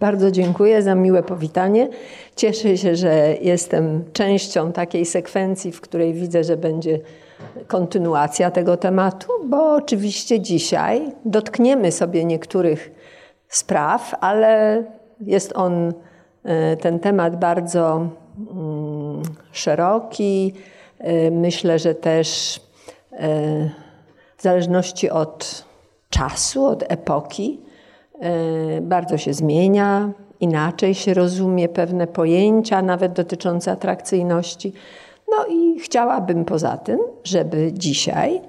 Bardzo dziękuję za miłe powitanie. Cieszę się, że jestem częścią takiej sekwencji, w której widzę, że będzie kontynuacja tego tematu, bo oczywiście dzisiaj dotkniemy sobie niektórych spraw, ale jest on, e, ten temat bardzo mm, szeroki. E, myślę, że też e, w zależności od czasu, od epoki, bardzo się zmienia, inaczej się rozumie pewne pojęcia, nawet dotyczące atrakcyjności. No i chciałabym poza tym, żeby dzisiaj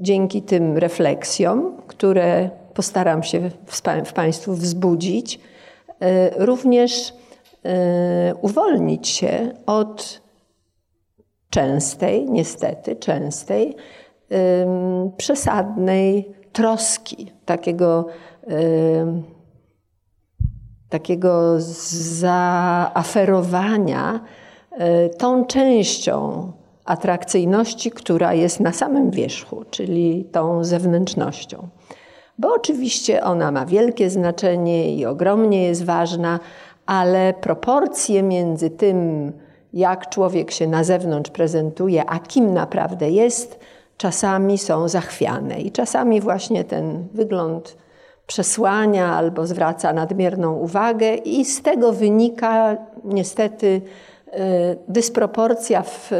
dzięki tym refleksjom, które postaram się w Państwu wzbudzić, e, również e, uwolnić się od częstej, niestety częstej, przesadnej troski, takiego, takiego zaaferowania e, tą częścią atrakcyjności, która jest na samym wierzchu, czyli tą zewnętrznością. Bo oczywiście ona ma wielkie znaczenie i ogromnie jest ważna, ale proporcje między tym, jak człowiek się na zewnątrz prezentuje, a kim naprawdę jest, czasami są zachwiane. I czasami właśnie ten wygląd przesłania albo zwraca nadmierną uwagę, i z tego wynika niestety y, dysproporcja w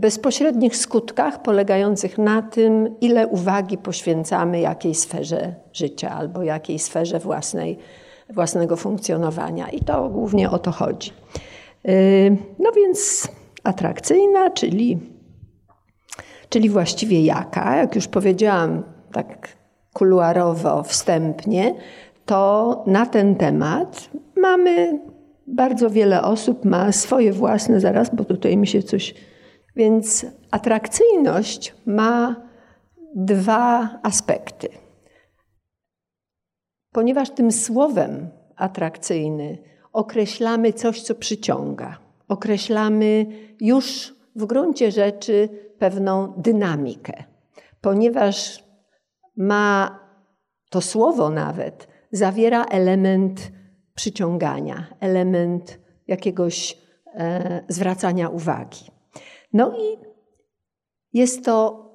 bezpośrednich skutkach polegających na tym, ile uwagi poświęcamy jakiej sferze życia albo jakiej sferze własnej, własnego funkcjonowania. I to głównie o to chodzi. Y, no więc atrakcyjna, czyli, czyli właściwie jaka, jak już powiedziałam tak kuluarowo, wstępnie, to na ten temat mamy bardzo wiele osób ma swoje własne, zaraz, bo tutaj mi się coś więc atrakcyjność ma dwa aspekty. Ponieważ tym słowem atrakcyjny określamy coś, co przyciąga, określamy już w gruncie rzeczy pewną dynamikę, ponieważ ma to słowo nawet zawiera element przyciągania, element jakiegoś e, zwracania uwagi. No i jest to,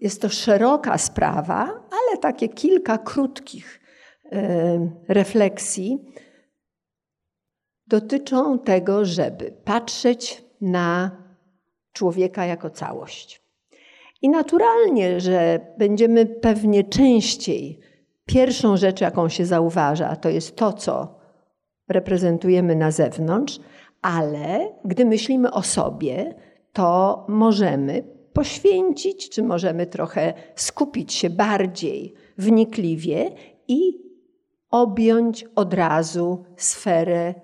jest to szeroka sprawa, ale takie kilka krótkich e, refleksji dotyczą tego, żeby patrzeć na człowieka jako całość. I naturalnie, że będziemy pewnie częściej, pierwszą rzecz, jaką się zauważa, to jest to, co reprezentujemy na zewnątrz, ale gdy myślimy o sobie, to możemy poświęcić, czy możemy trochę skupić się bardziej wnikliwie i objąć od razu sferę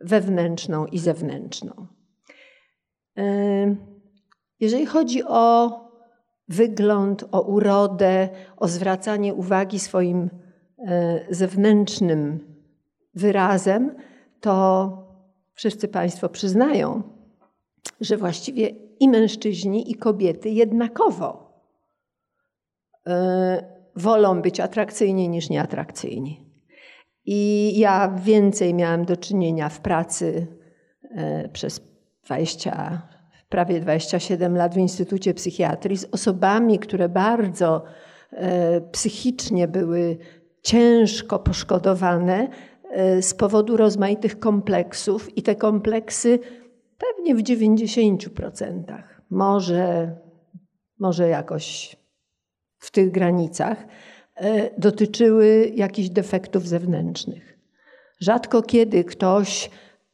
wewnętrzną i zewnętrzną. Jeżeli chodzi o wygląd, o urodę, o zwracanie uwagi swoim e, zewnętrznym wyrazem, to wszyscy Państwo przyznają, że właściwie i mężczyźni, i kobiety jednakowo e, wolą być atrakcyjni niż nieatrakcyjni. I ja więcej miałam do czynienia w pracy e, przez 20, prawie 27 lat w Instytucie Psychiatrii z osobami, które bardzo e, psychicznie były ciężko poszkodowane z powodu rozmaitych kompleksów, i te kompleksy Pewnie w 90%. Może, może jakoś w tych granicach e, dotyczyły jakichś defektów zewnętrznych. Rzadko kiedy ktoś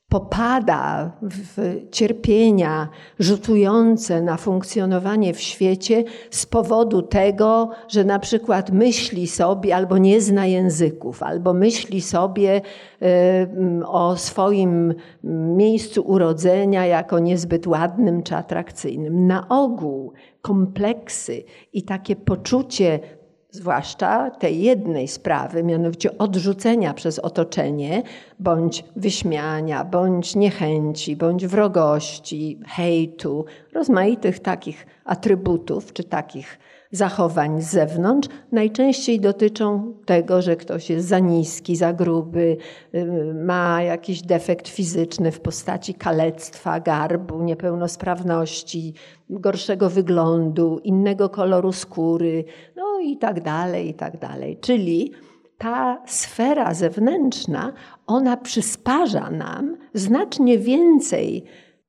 popada w cierpienia rzutujące na funkcjonowanie w świecie z powodu tego, że na przykład myśli sobie albo nie zna języków, albo myśli sobie y, o swoim miejscu urodzenia jako niezbyt ładnym czy atrakcyjnym. Na ogół kompleksy i takie poczucie zwłaszcza tej jednej sprawy, mianowicie odrzucenia przez otoczenie, bądź wyśmiania, bądź niechęci, bądź wrogości, hejtu, rozmaitych takich atrybutów czy takich zachowań z zewnątrz najczęściej dotyczą tego, że ktoś jest za niski, za gruby, ma jakiś defekt fizyczny w postaci kalectwa, garbu, niepełnosprawności, gorszego wyglądu, innego koloru skóry, no i tak dalej, i tak dalej. Czyli ta sfera zewnętrzna, ona przysparza nam znacznie więcej,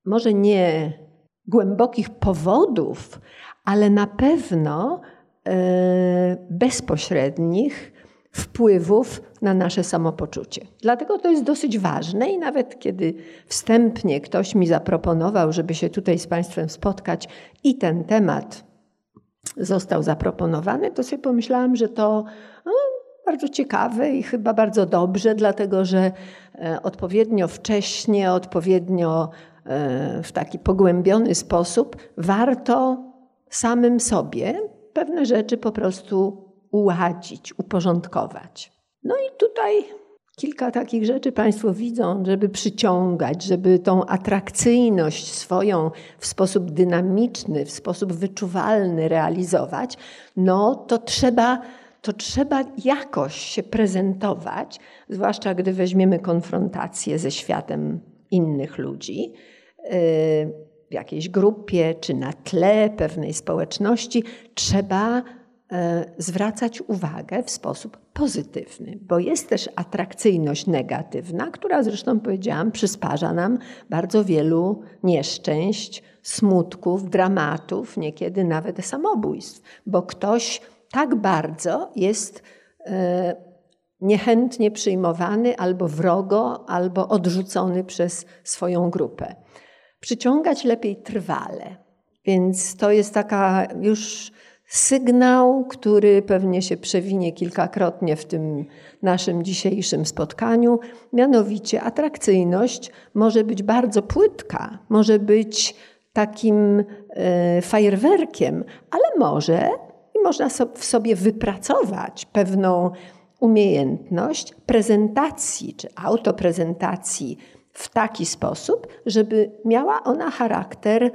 może nie głębokich powodów, ale na pewno e, bezpośrednich wpływów na nasze samopoczucie. Dlatego to jest dosyć ważne i nawet kiedy wstępnie ktoś mi zaproponował, żeby się tutaj z Państwem spotkać i ten temat został zaproponowany, to sobie pomyślałam, że to no, bardzo ciekawe i chyba bardzo dobrze, dlatego że e, odpowiednio wcześnie, odpowiednio e, w taki pogłębiony sposób warto samym sobie pewne rzeczy po prostu uładzić, uporządkować. No i tutaj kilka takich rzeczy Państwo widzą, żeby przyciągać, żeby tą atrakcyjność swoją w sposób dynamiczny, w sposób wyczuwalny realizować, no to trzeba, to trzeba jakoś się prezentować, zwłaszcza gdy weźmiemy konfrontację ze światem innych ludzi. Yy, w jakiejś grupie czy na tle pewnej społeczności, trzeba e, zwracać uwagę w sposób pozytywny, bo jest też atrakcyjność negatywna, która zresztą powiedziałam, przysparza nam bardzo wielu nieszczęść, smutków, dramatów, niekiedy nawet samobójstw, bo ktoś tak bardzo jest e, niechętnie przyjmowany albo wrogo, albo odrzucony przez swoją grupę przyciągać lepiej trwale. Więc to jest taka już sygnał, który pewnie się przewinie kilkakrotnie w tym naszym dzisiejszym spotkaniu. Mianowicie atrakcyjność może być bardzo płytka, może być takim e, fajerwerkiem, ale może i można w sobie wypracować pewną umiejętność prezentacji czy autoprezentacji w taki sposób, żeby miała ona charakter y,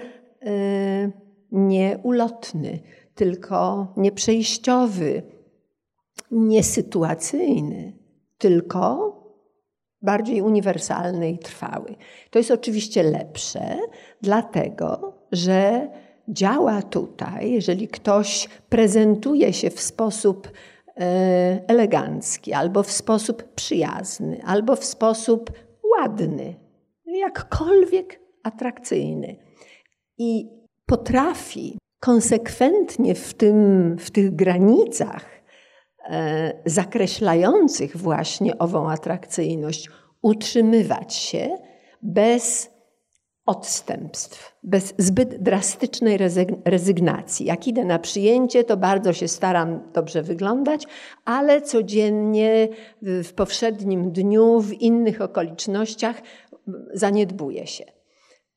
nieulotny, tylko nieprzejściowy, niesytuacyjny, tylko bardziej uniwersalny i trwały. To jest oczywiście lepsze, dlatego że działa tutaj, jeżeli ktoś prezentuje się w sposób y, elegancki, albo w sposób przyjazny, albo w sposób ładny, jakkolwiek atrakcyjny. I potrafi konsekwentnie w, tym, w tych granicach e, zakreślających właśnie ową atrakcyjność utrzymywać się bez odstępstw, bez zbyt drastycznej rezygnacji. Jak idę na przyjęcie, to bardzo się staram dobrze wyglądać, ale codziennie, w powszednim dniu, w innych okolicznościach zaniedbuje się.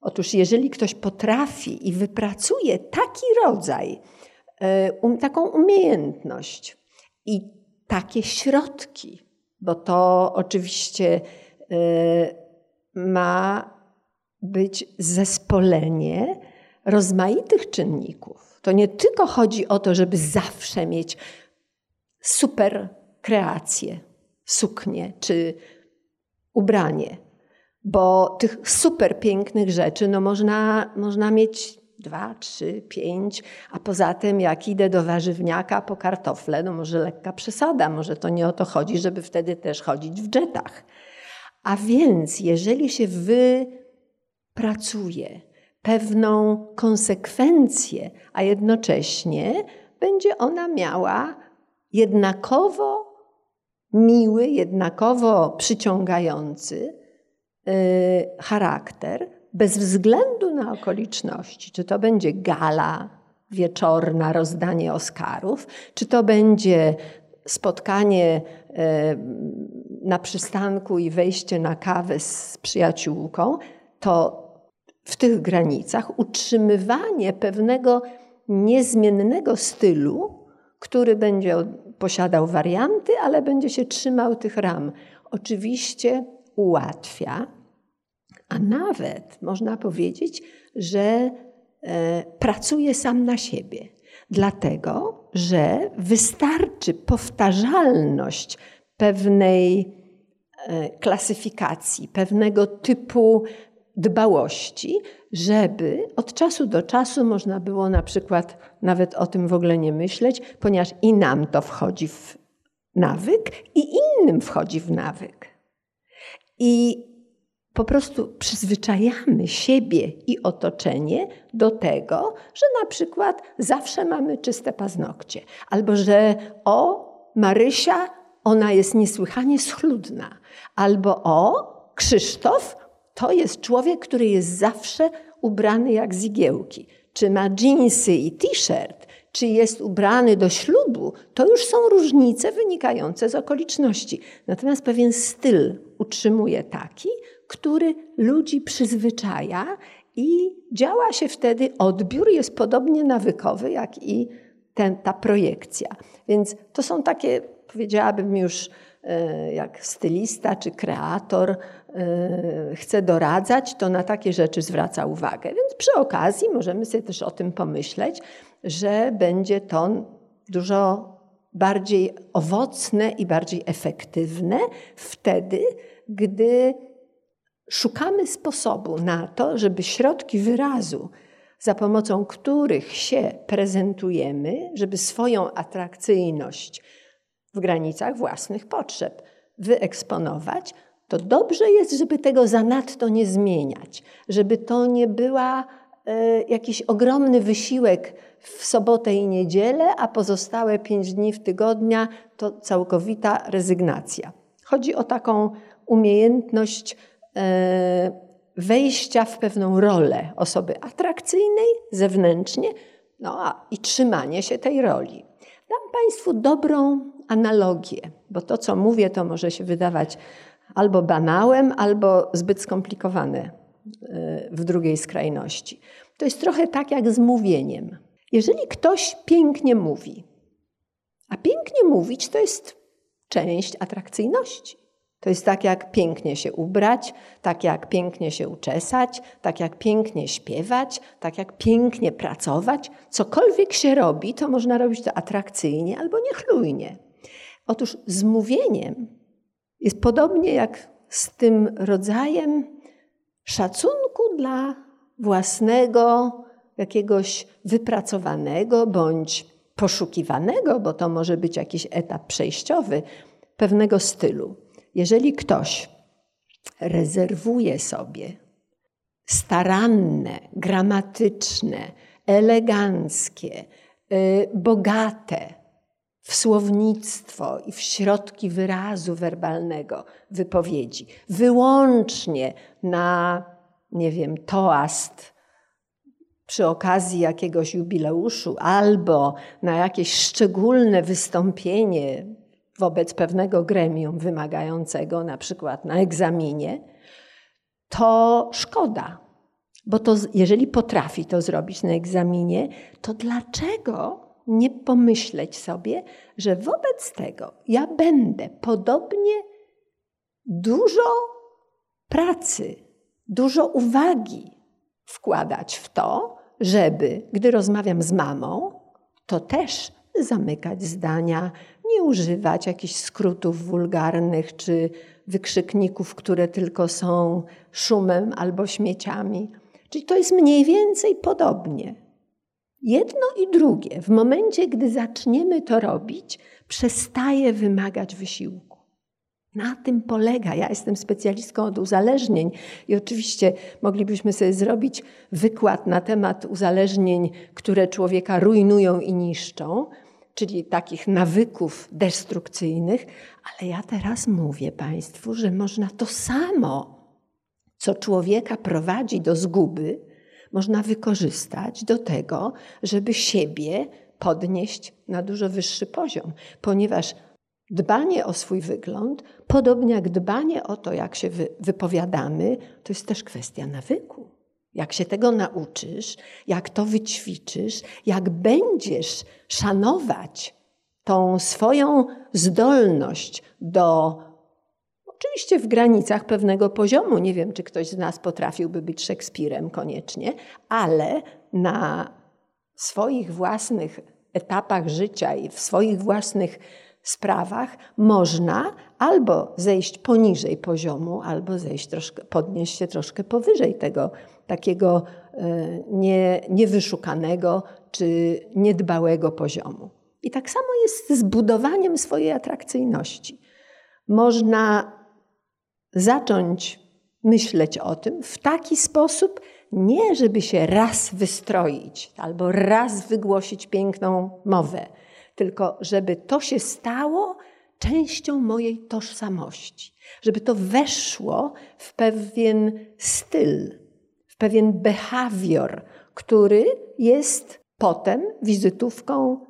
Otóż, jeżeli ktoś potrafi i wypracuje taki rodzaj, e, um, taką umiejętność i takie środki, bo to oczywiście e, ma być zespolenie rozmaitych czynników. To nie tylko chodzi o to, żeby zawsze mieć super kreację, suknię czy ubranie, bo tych super pięknych rzeczy no można, można mieć dwa, trzy, pięć, a poza tym jak idę do warzywniaka po kartofle, no może lekka przesada, może to nie o to chodzi, żeby wtedy też chodzić w dżetach. A więc jeżeli się wy pracuje, pewną konsekwencję, a jednocześnie będzie ona miała jednakowo miły, jednakowo przyciągający y, charakter, bez względu na okoliczności. Czy to będzie gala wieczorna, rozdanie Oscarów, czy to będzie spotkanie y, na przystanku i wejście na kawę z przyjaciółką, to w tych granicach utrzymywanie pewnego niezmiennego stylu, który będzie posiadał warianty, ale będzie się trzymał tych ram. Oczywiście ułatwia, a nawet można powiedzieć, że e, pracuje sam na siebie. Dlatego, że wystarczy powtarzalność pewnej e, klasyfikacji, pewnego typu dbałości, żeby od czasu do czasu można było na przykład nawet o tym w ogóle nie myśleć, ponieważ i nam to wchodzi w nawyk, i innym wchodzi w nawyk. I po prostu przyzwyczajamy siebie i otoczenie do tego, że na przykład zawsze mamy czyste paznokcie, albo że o, Marysia, ona jest niesłychanie schludna, albo o, Krzysztof, to jest człowiek, który jest zawsze ubrany jak z igiełki. Czy ma dżinsy i t-shirt, czy jest ubrany do ślubu, to już są różnice wynikające z okoliczności. Natomiast pewien styl utrzymuje taki, który ludzi przyzwyczaja i działa się wtedy, odbiór jest podobnie nawykowy jak i ten, ta projekcja. Więc to są takie, powiedziałabym już, e, jak stylista czy kreator chce doradzać, to na takie rzeczy zwraca uwagę. Więc przy okazji możemy sobie też o tym pomyśleć, że będzie to dużo bardziej owocne i bardziej efektywne wtedy, gdy szukamy sposobu na to, żeby środki wyrazu, za pomocą których się prezentujemy, żeby swoją atrakcyjność w granicach własnych potrzeb wyeksponować, to dobrze jest, żeby tego zanadto nie zmieniać, żeby to nie była e, jakiś ogromny wysiłek w sobotę i niedzielę, a pozostałe pięć dni w tygodnia to całkowita rezygnacja. Chodzi o taką umiejętność E, wejścia w pewną rolę osoby atrakcyjnej zewnętrznie no, a, i trzymanie się tej roli. Dam Państwu dobrą analogię, bo to, co mówię, to może się wydawać albo banałem, albo zbyt skomplikowane e, w drugiej skrajności. To jest trochę tak jak z mówieniem. Jeżeli ktoś pięknie mówi, a pięknie mówić to jest część atrakcyjności. To jest tak jak pięknie się ubrać, tak jak pięknie się uczesać, tak jak pięknie śpiewać, tak jak pięknie pracować. Cokolwiek się robi, to można robić to atrakcyjnie albo niechlujnie. Otóż z mówieniem jest podobnie jak z tym rodzajem szacunku dla własnego, jakiegoś wypracowanego bądź poszukiwanego, bo to może być jakiś etap przejściowy, pewnego stylu. Jeżeli ktoś rezerwuje sobie staranne, gramatyczne, eleganckie, y, bogate w słownictwo i w środki wyrazu werbalnego wypowiedzi, wyłącznie na, nie wiem, toast przy okazji jakiegoś jubileuszu albo na jakieś szczególne wystąpienie wobec pewnego gremium wymagającego, na przykład na egzaminie, to szkoda. Bo to, jeżeli potrafi to zrobić na egzaminie, to dlaczego nie pomyśleć sobie, że wobec tego ja będę podobnie dużo pracy, dużo uwagi wkładać w to, żeby, gdy rozmawiam z mamą, to też zamykać zdania, nie używać jakichś skrótów wulgarnych czy wykrzykników, które tylko są szumem albo śmieciami. Czyli to jest mniej więcej podobnie. Jedno i drugie, w momencie, gdy zaczniemy to robić, przestaje wymagać wysiłku. Na tym polega. Ja jestem specjalistką od uzależnień i oczywiście moglibyśmy sobie zrobić wykład na temat uzależnień, które człowieka rujnują i niszczą, czyli takich nawyków destrukcyjnych, ale ja teraz mówię Państwu, że można to samo, co człowieka prowadzi do zguby, można wykorzystać do tego, żeby siebie podnieść na dużo wyższy poziom, ponieważ dbanie o swój wygląd, podobnie jak dbanie o to, jak się wypowiadamy, to jest też kwestia nawyku. Jak się tego nauczysz, jak to wyćwiczysz, jak będziesz szanować tą swoją zdolność do, oczywiście w granicach pewnego poziomu, nie wiem, czy ktoś z nas potrafiłby być Szekspirem koniecznie, ale na swoich własnych etapach życia i w swoich własnych sprawach można albo zejść poniżej poziomu, albo zejść troszkę, podnieść się troszkę powyżej tego takiego e, nie, niewyszukanego czy niedbałego poziomu. I tak samo jest z budowaniem swojej atrakcyjności. Można zacząć myśleć o tym w taki sposób, nie żeby się raz wystroić albo raz wygłosić piękną mowę, tylko żeby to się stało częścią mojej tożsamości, żeby to weszło w pewien styl, w pewien behawior, który jest potem wizytówką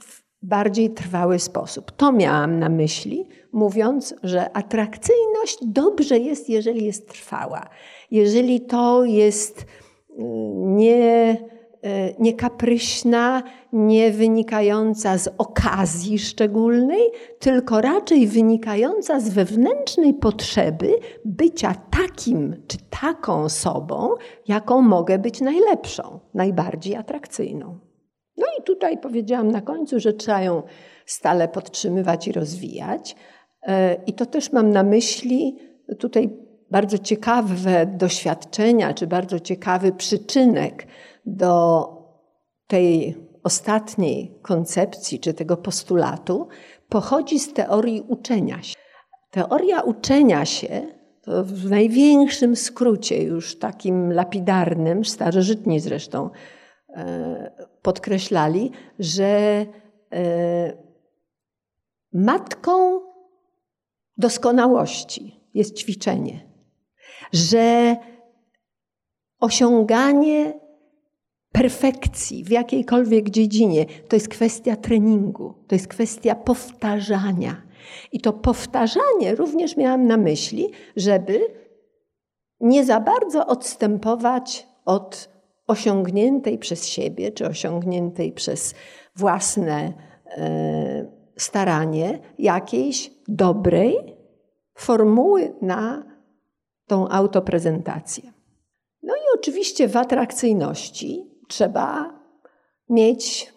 w bardziej trwały sposób. To miałam na myśli, mówiąc, że atrakcyjność dobrze jest, jeżeli jest trwała. Jeżeli to jest mm, nie, e, nie kapryśna, nie wynikająca z okazji szczególnej, tylko raczej wynikająca z wewnętrznej potrzeby bycia takim czy taką sobą, jaką mogę być najlepszą, najbardziej atrakcyjną. Tutaj powiedziałam na końcu, że trzeba ją stale podtrzymywać i rozwijać. E, I to też mam na myśli tutaj bardzo ciekawe doświadczenia, czy bardzo ciekawy przyczynek do tej ostatniej koncepcji, czy tego postulatu, pochodzi z teorii uczenia się. Teoria uczenia się to w największym skrócie, już takim lapidarnym, starożytni zresztą podkreślali, że e, matką doskonałości jest ćwiczenie, że osiąganie perfekcji w jakiejkolwiek dziedzinie to jest kwestia treningu, to jest kwestia powtarzania. I to powtarzanie również miałam na myśli, żeby nie za bardzo odstępować od osiągniętej przez siebie, czy osiągniętej przez własne e, staranie jakiejś dobrej formuły na tą autoprezentację. No i oczywiście w atrakcyjności trzeba mieć,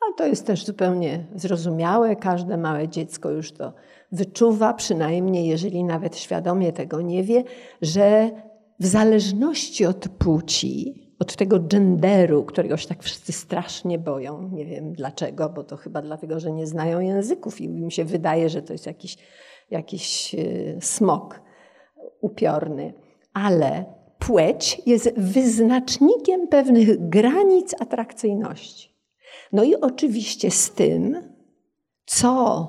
a to jest też zupełnie zrozumiałe, każde małe dziecko już to wyczuwa, przynajmniej jeżeli nawet świadomie tego nie wie, że w zależności od płci, od tego genderu, którego się tak wszyscy strasznie boją. Nie wiem dlaczego, bo to chyba dlatego, że nie znają języków i im się wydaje, że to jest jakiś, jakiś e, smok upiorny. Ale płeć jest wyznacznikiem pewnych granic atrakcyjności. No i oczywiście z tym, co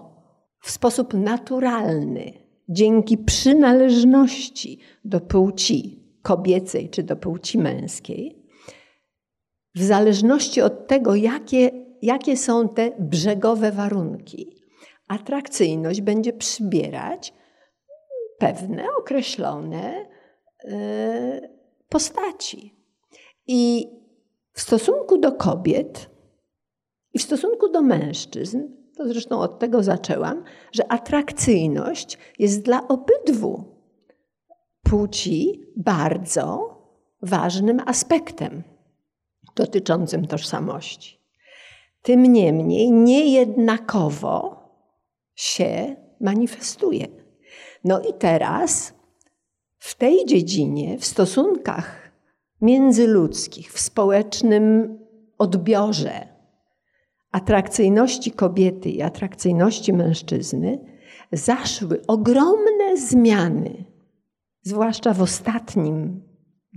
w sposób naturalny, dzięki przynależności do płci kobiecej czy do płci męskiej, w zależności od tego, jakie, jakie są te brzegowe warunki, atrakcyjność będzie przybierać pewne określone e, postaci. I w stosunku do kobiet i w stosunku do mężczyzn, to zresztą od tego zaczęłam, że atrakcyjność jest dla obydwu płci bardzo ważnym aspektem dotyczącym tożsamości. Tym niemniej niejednakowo się manifestuje. No i teraz w tej dziedzinie, w stosunkach międzyludzkich, w społecznym odbiorze atrakcyjności kobiety i atrakcyjności mężczyzny, zaszły ogromne zmiany, zwłaszcza w ostatnim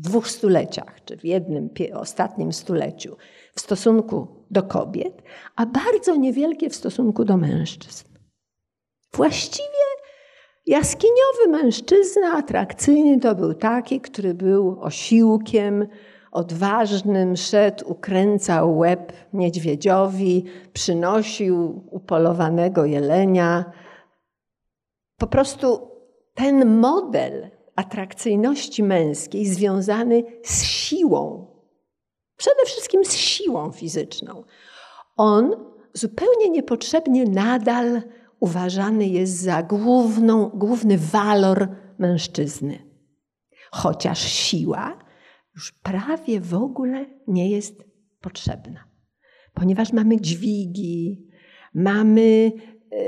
dwóch stuleciach, czy w jednym ostatnim stuleciu w stosunku do kobiet, a bardzo niewielkie w stosunku do mężczyzn. Właściwie jaskiniowy mężczyzna atrakcyjny to był taki, który był osiłkiem, odważnym, szedł, ukręcał łeb niedźwiedziowi, przynosił upolowanego jelenia. Po prostu ten model atrakcyjności męskiej związany z siłą. Przede wszystkim z siłą fizyczną. On zupełnie niepotrzebnie nadal uważany jest za główną, główny walor mężczyzny. Chociaż siła już prawie w ogóle nie jest potrzebna. ponieważ mamy dźwigi, mamy e,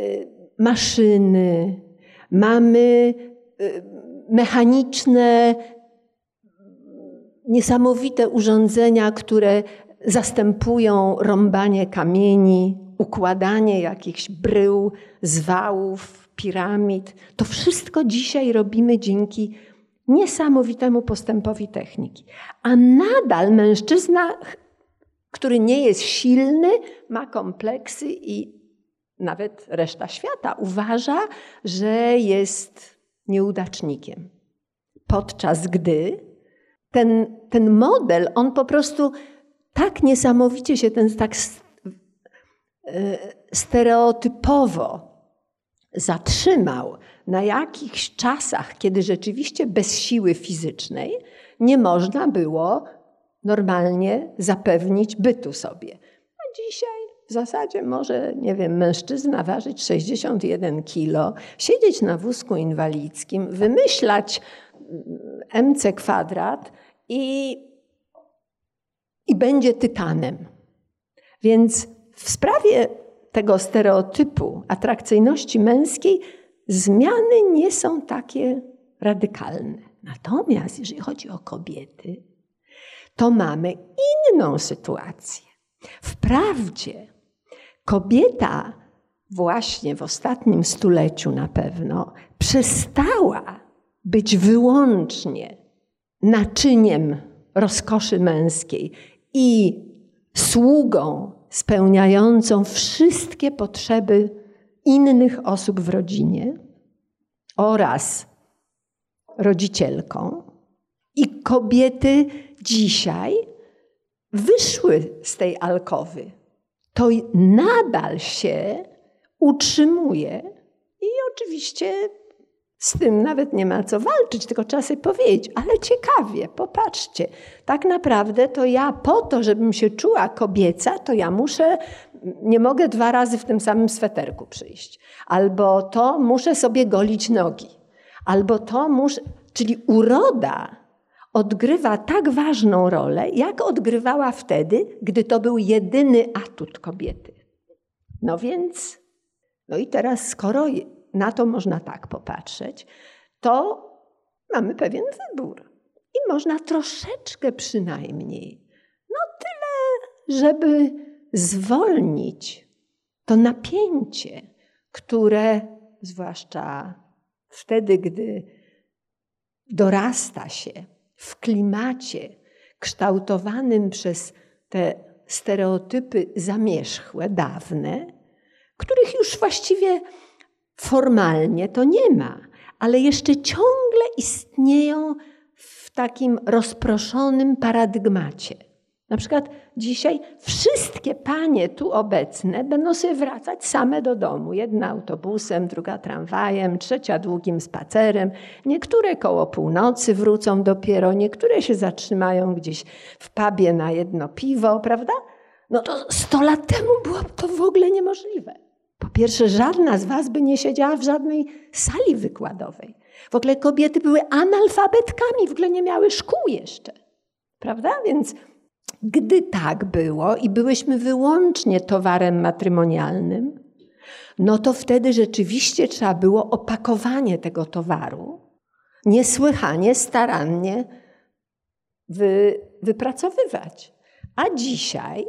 maszyny, mamy e, mechaniczne, niesamowite urządzenia, które zastępują rąbanie kamieni, układanie jakichś brył, zwałów, piramid. To wszystko dzisiaj robimy dzięki niesamowitemu postępowi techniki. A nadal mężczyzna, który nie jest silny, ma kompleksy i nawet reszta świata uważa, że jest nieudacznikiem. Podczas gdy ten, ten model, on po prostu tak niesamowicie się ten tak e, stereotypowo zatrzymał na jakichś czasach, kiedy rzeczywiście bez siły fizycznej nie można było normalnie zapewnić bytu sobie. A dzisiaj zasadzie może, nie wiem, mężczyzna ważyć 61 kilo, siedzieć na wózku inwalidzkim, wymyślać MC kwadrat i, i będzie tytanem. Więc w sprawie tego stereotypu atrakcyjności męskiej zmiany nie są takie radykalne. Natomiast jeżeli chodzi o kobiety, to mamy inną sytuację. Wprawdzie kobieta właśnie w ostatnim stuleciu na pewno przestała być wyłącznie naczyniem rozkoszy męskiej i sługą spełniającą wszystkie potrzeby innych osób w rodzinie oraz rodzicielką. I kobiety dzisiaj wyszły z tej alkowy. To nadal się utrzymuje i oczywiście z tym nawet nie ma co walczyć, tylko trzeba sobie powiedzieć, ale ciekawie, popatrzcie, tak naprawdę to ja po to, żebym się czuła kobieca, to ja muszę, nie mogę dwa razy w tym samym sweterku przyjść. Albo to muszę sobie golić nogi. Albo to muszę, czyli uroda odgrywa tak ważną rolę, jak odgrywała wtedy, gdy to był jedyny atut kobiety. No więc, no i teraz skoro na to można tak popatrzeć, to mamy pewien wybór. I można troszeczkę przynajmniej, no tyle, żeby zwolnić to napięcie, które zwłaszcza wtedy, gdy dorasta się w klimacie kształtowanym przez te stereotypy zamierzchłe, dawne, których już właściwie Formalnie to nie ma, ale jeszcze ciągle istnieją w takim rozproszonym paradygmacie. Na przykład dzisiaj wszystkie panie tu obecne będą sobie wracać same do domu. Jedna autobusem, druga tramwajem, trzecia długim spacerem. Niektóre koło północy wrócą dopiero, niektóre się zatrzymają gdzieś w pubie na jedno piwo, prawda? No to sto lat temu było to w ogóle niemożliwe. Po pierwsze, żadna z was by nie siedziała w żadnej sali wykładowej. W ogóle kobiety były analfabetkami, w ogóle nie miały szkół jeszcze. Prawda? Więc gdy tak było i byłyśmy wyłącznie towarem matrymonialnym, no to wtedy rzeczywiście trzeba było opakowanie tego towaru niesłychanie starannie wy, wypracowywać. A dzisiaj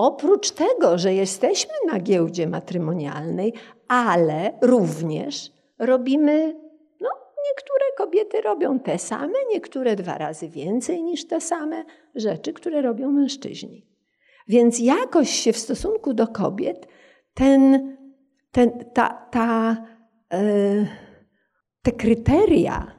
Oprócz tego, że jesteśmy na giełdzie matrymonialnej, ale również robimy, no niektóre kobiety robią te same, niektóre dwa razy więcej niż te same rzeczy, które robią mężczyźni. Więc jakoś się w stosunku do kobiet ten, ten, ta, ta, e, te kryteria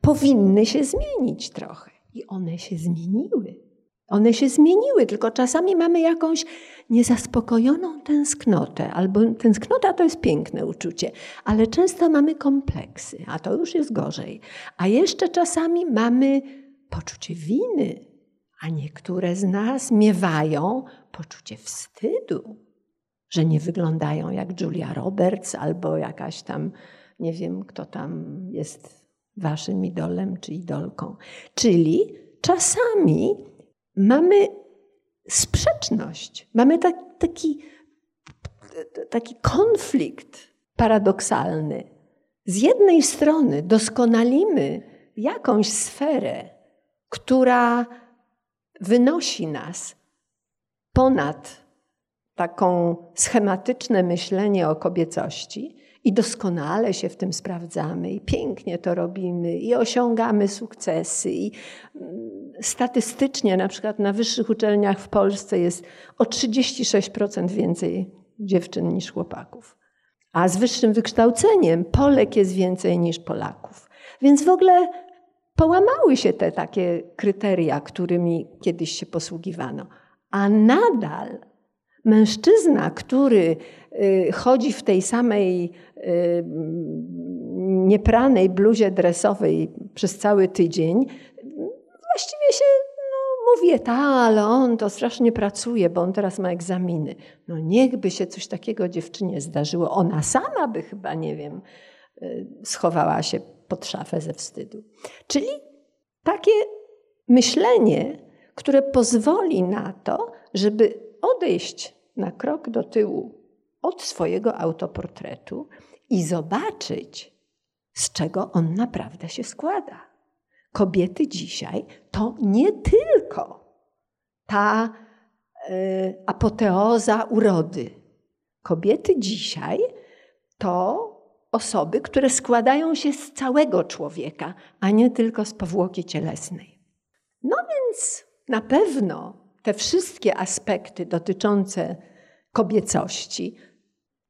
powinny się zmienić trochę. I one się zmieniły. One się zmieniły, tylko czasami mamy jakąś niezaspokojoną tęsknotę, albo tęsknota to jest piękne uczucie, ale często mamy kompleksy, a to już jest gorzej. A jeszcze czasami mamy poczucie winy, a niektóre z nas miewają poczucie wstydu, że nie wyglądają jak Julia Roberts albo jakaś tam, nie wiem, kto tam jest waszym idolem czy idolką. Czyli czasami mamy sprzeczność. Mamy tak, taki, taki konflikt paradoksalny. Z jednej strony doskonalimy jakąś sferę, która wynosi nas ponad taką schematyczne myślenie o kobiecości i doskonale się w tym sprawdzamy i pięknie to robimy i osiągamy sukcesy i mm, statystycznie na przykład na wyższych uczelniach w Polsce jest o 36% więcej dziewczyn niż chłopaków. A z wyższym wykształceniem Polek jest więcej niż Polaków. Więc w ogóle połamały się te takie kryteria, którymi kiedyś się posługiwano. A nadal mężczyzna, który y, chodzi w tej samej y, niepranej bluzie dresowej przez cały tydzień, właściwie się no, mówię, ta, ale on to strasznie pracuje, bo on teraz ma egzaminy. No niechby się coś takiego dziewczynie zdarzyło. Ona sama by chyba, nie wiem, y, schowała się pod szafę ze wstydu. Czyli takie myślenie, które pozwoli na to, żeby odejść na krok do tyłu od swojego autoportretu i zobaczyć, z czego on naprawdę się składa. Kobiety dzisiaj to nie tylko ta y, apoteoza urody. Kobiety dzisiaj to osoby, które składają się z całego człowieka, a nie tylko z powłoki cielesnej. No więc na pewno te wszystkie aspekty dotyczące kobiecości,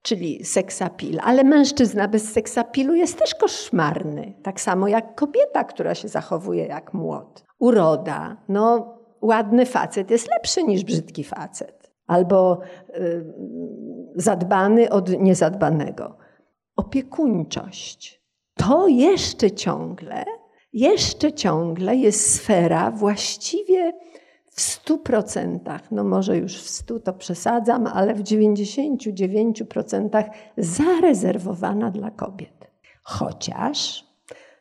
czyli seksapil, ale mężczyzna bez seksapilu jest też koszmarny, tak samo jak kobieta, która się zachowuje jak młot. Uroda, no ładny facet jest lepszy niż brzydki facet, albo y, zadbany od niezadbanego. Opiekuńczość. To jeszcze ciągle, jeszcze ciągle jest sfera właściwie w stu procentach, no może już w stu to przesadzam, ale w 99% zarezerwowana dla kobiet. Chociaż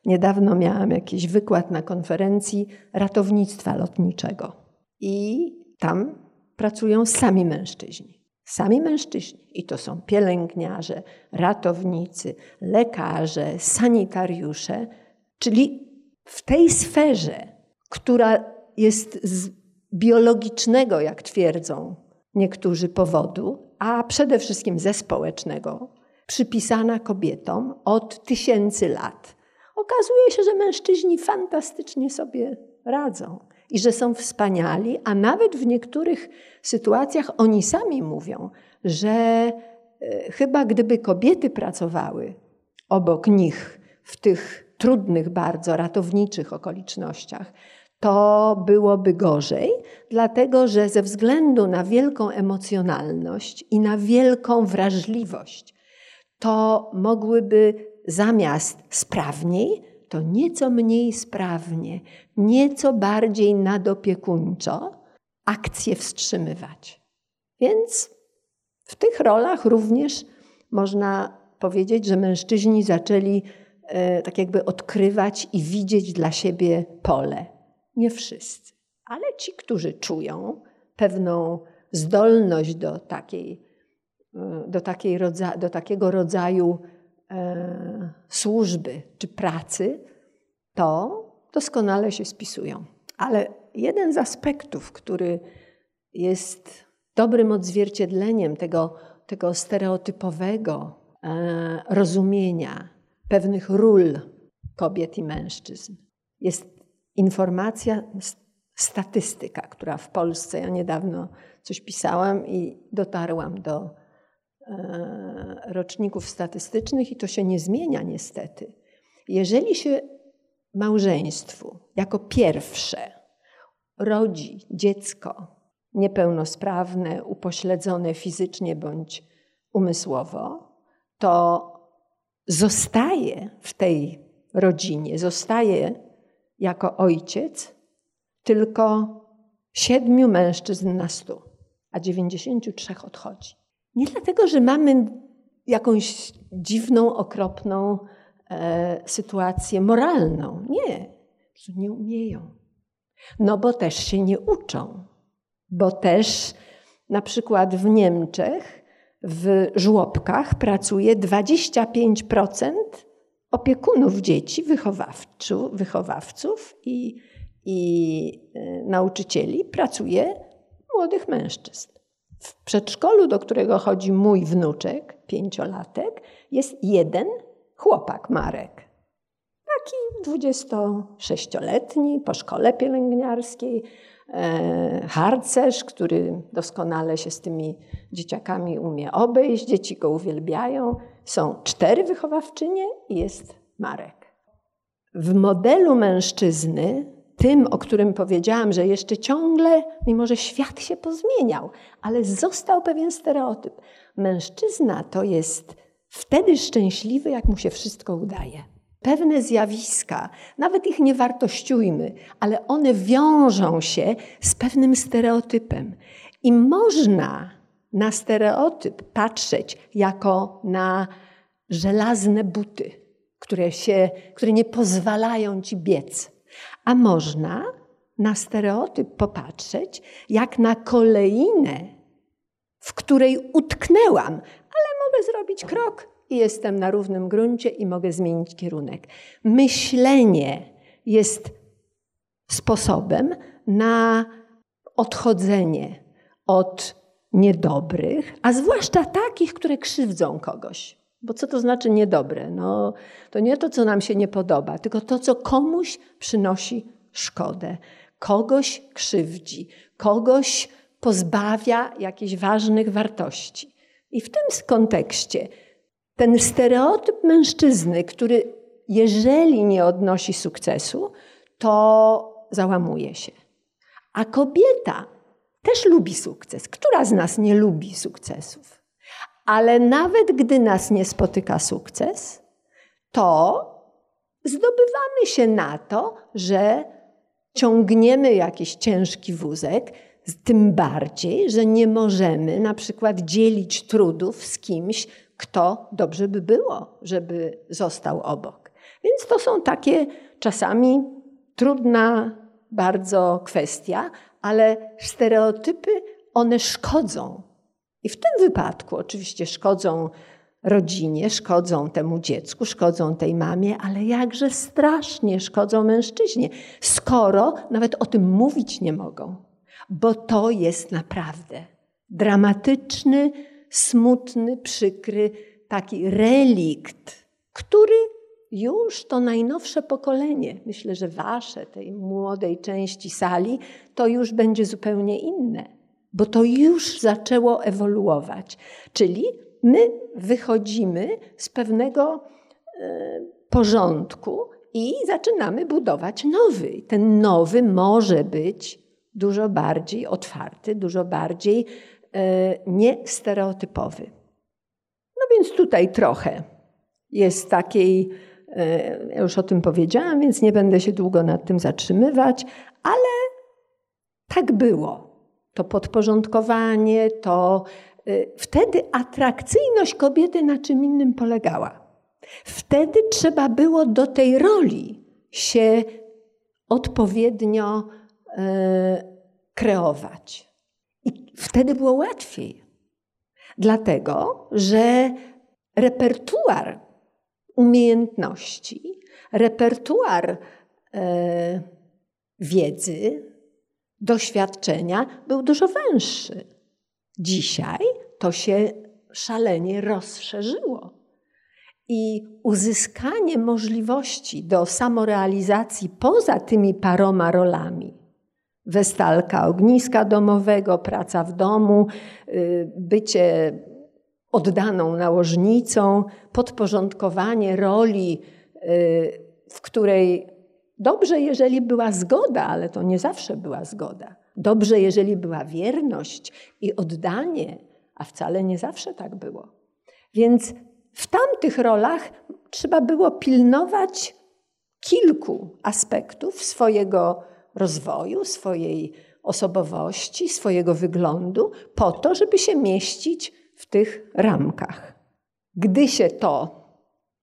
niedawno miałam jakiś wykład na konferencji ratownictwa lotniczego i tam pracują sami mężczyźni. Sami mężczyźni. I to są pielęgniarze, ratownicy, lekarze, sanitariusze, czyli w tej sferze, która jest biologicznego, jak twierdzą niektórzy, powodu, a przede wszystkim ze społecznego, przypisana kobietom od tysięcy lat. Okazuje się, że mężczyźni fantastycznie sobie radzą i że są wspaniali, a nawet w niektórych sytuacjach oni sami mówią, że e, chyba gdyby kobiety pracowały obok nich w tych trudnych bardzo ratowniczych okolicznościach, to byłoby gorzej, dlatego że ze względu na wielką emocjonalność i na wielką wrażliwość, to mogłyby zamiast sprawniej, to nieco mniej sprawnie, nieco bardziej nadopiekuńczo akcje wstrzymywać. Więc w tych rolach również można powiedzieć, że mężczyźni zaczęli e, tak jakby odkrywać i widzieć dla siebie pole nie wszyscy, ale ci, którzy czują pewną zdolność do, takiej, e, do, takiej rodza, do takiego rodzaju e, służby czy pracy, to doskonale się spisują. Ale jeden z aspektów, który jest dobrym odzwierciedleniem tego, tego stereotypowego e, rozumienia pewnych ról kobiet i mężczyzn, jest informacja, statystyka, która w Polsce, ja niedawno coś pisałam i dotarłam do e, roczników statystycznych i to się nie zmienia niestety. Jeżeli się małżeństwu jako pierwsze rodzi dziecko niepełnosprawne, upośledzone fizycznie bądź umysłowo, to zostaje w tej rodzinie, zostaje jako ojciec tylko siedmiu mężczyzn na stu, a dziewięćdziesięciu trzech odchodzi. Nie dlatego, że mamy jakąś dziwną, okropną e, sytuację moralną. Nie, że nie umieją. No bo też się nie uczą. bo też na przykład w Niemczech w żłobkach pracuje 25% opiekunów dzieci, wychowawców i, i e, nauczycieli pracuje młodych mężczyzn. W przedszkolu, do którego chodzi mój wnuczek, pięciolatek, jest jeden chłopak Marek. Taki 26-letni, po szkole pielęgniarskiej, e, harcerz, który doskonale się z tymi dzieciakami umie obejść, dzieci go uwielbiają. Są cztery wychowawczynie i jest Marek. W modelu mężczyzny tym, o którym powiedziałam, że jeszcze ciągle, mimo że świat się pozmieniał, ale został pewien stereotyp. Mężczyzna to jest wtedy szczęśliwy, jak mu się wszystko udaje. Pewne zjawiska, nawet ich nie wartościujmy, ale one wiążą się z pewnym stereotypem. I można na stereotyp patrzeć jako na żelazne buty, które, się, które nie pozwalają ci biec a można na stereotyp popatrzeć jak na kolejnę, w której utknęłam, ale mogę zrobić krok i jestem na równym gruncie i mogę zmienić kierunek. Myślenie jest sposobem na odchodzenie od niedobrych, a zwłaszcza takich, które krzywdzą kogoś. Bo co to znaczy niedobre? No, to nie to, co nam się nie podoba, tylko to, co komuś przynosi szkodę, kogoś krzywdzi, kogoś pozbawia jakichś ważnych wartości. I w tym kontekście ten stereotyp mężczyzny, który jeżeli nie odnosi sukcesu, to załamuje się. A kobieta też lubi sukces. Która z nas nie lubi sukcesów? Ale nawet gdy nas nie spotyka sukces, to zdobywamy się na to, że ciągniemy jakiś ciężki wózek, tym bardziej, że nie możemy na przykład dzielić trudów z kimś, kto dobrze by było, żeby został obok. Więc to są takie czasami trudna bardzo kwestia, ale stereotypy one szkodzą i w tym wypadku oczywiście szkodzą rodzinie, szkodzą temu dziecku, szkodzą tej mamie, ale jakże strasznie szkodzą mężczyźnie, skoro nawet o tym mówić nie mogą. Bo to jest naprawdę dramatyczny, smutny, przykry taki relikt, który już to najnowsze pokolenie, myślę, że wasze, tej młodej części sali, to już będzie zupełnie inne bo to już zaczęło ewoluować. Czyli my wychodzimy z pewnego e, porządku i zaczynamy budować nowy. Ten nowy może być dużo bardziej otwarty, dużo bardziej niestereotypowy. No więc tutaj trochę jest takiej, e, ja już o tym powiedziałam, więc nie będę się długo nad tym zatrzymywać, ale tak było to podporządkowanie, to y, wtedy atrakcyjność kobiety na czym innym polegała. Wtedy trzeba było do tej roli się odpowiednio kreować. Wtedy było łatwiej. Dlatego, że repertuar umiejętności, repertuar y, wiedzy, doświadczenia był dużo węższy. Dzisiaj to się szalenie rozszerzyło. I uzyskanie możliwości do samorealizacji poza tymi paroma rolami westalka ogniska domowego, praca w domu, y, bycie oddaną nałożnicą, podporządkowanie roli, y, w której Dobrze, jeżeli była zgoda, ale to nie zawsze była zgoda. Dobrze, jeżeli była wierność i oddanie, a wcale nie zawsze tak było. Więc w tamtych rolach trzeba było pilnować kilku aspektów swojego rozwoju, swojej osobowości, swojego wyglądu, po to, żeby się mieścić w tych ramkach. Gdy się to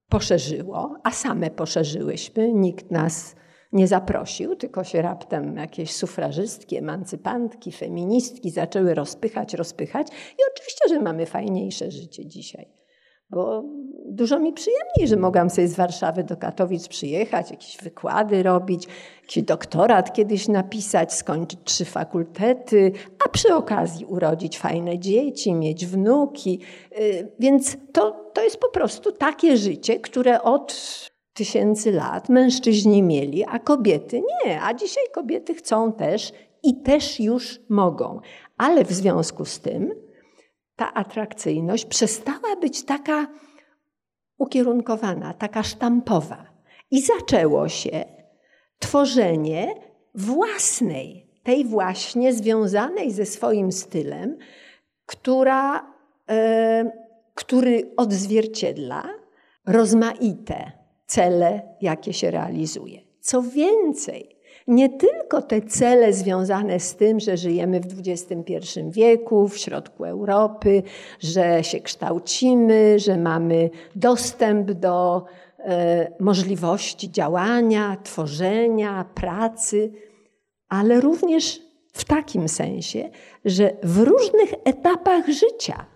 poszerzyło, a same poszerzyłyśmy, nikt nas nie zaprosił, tylko się raptem jakieś sufrażystki, emancypantki, feministki zaczęły rozpychać, rozpychać. I oczywiście, że mamy fajniejsze życie dzisiaj. Bo dużo mi przyjemniej, że mogłam sobie z Warszawy do Katowic przyjechać, jakieś wykłady robić, jakiś doktorat kiedyś napisać, skończyć trzy fakultety, a przy okazji urodzić fajne dzieci, mieć wnuki. Y, więc to, to jest po prostu takie życie, które od tysięcy lat mężczyźni mieli, a kobiety nie. A dzisiaj kobiety chcą też i też już mogą. Ale w związku z tym ta atrakcyjność przestała być taka ukierunkowana, taka sztampowa. I zaczęło się tworzenie własnej, tej właśnie związanej ze swoim stylem, która, e, który odzwierciedla rozmaite cele, jakie się realizuje. Co więcej, nie tylko te cele związane z tym, że żyjemy w XXI wieku, w środku Europy, że się kształcimy, że mamy dostęp do e, możliwości działania, tworzenia, pracy, ale również w takim sensie, że w różnych etapach życia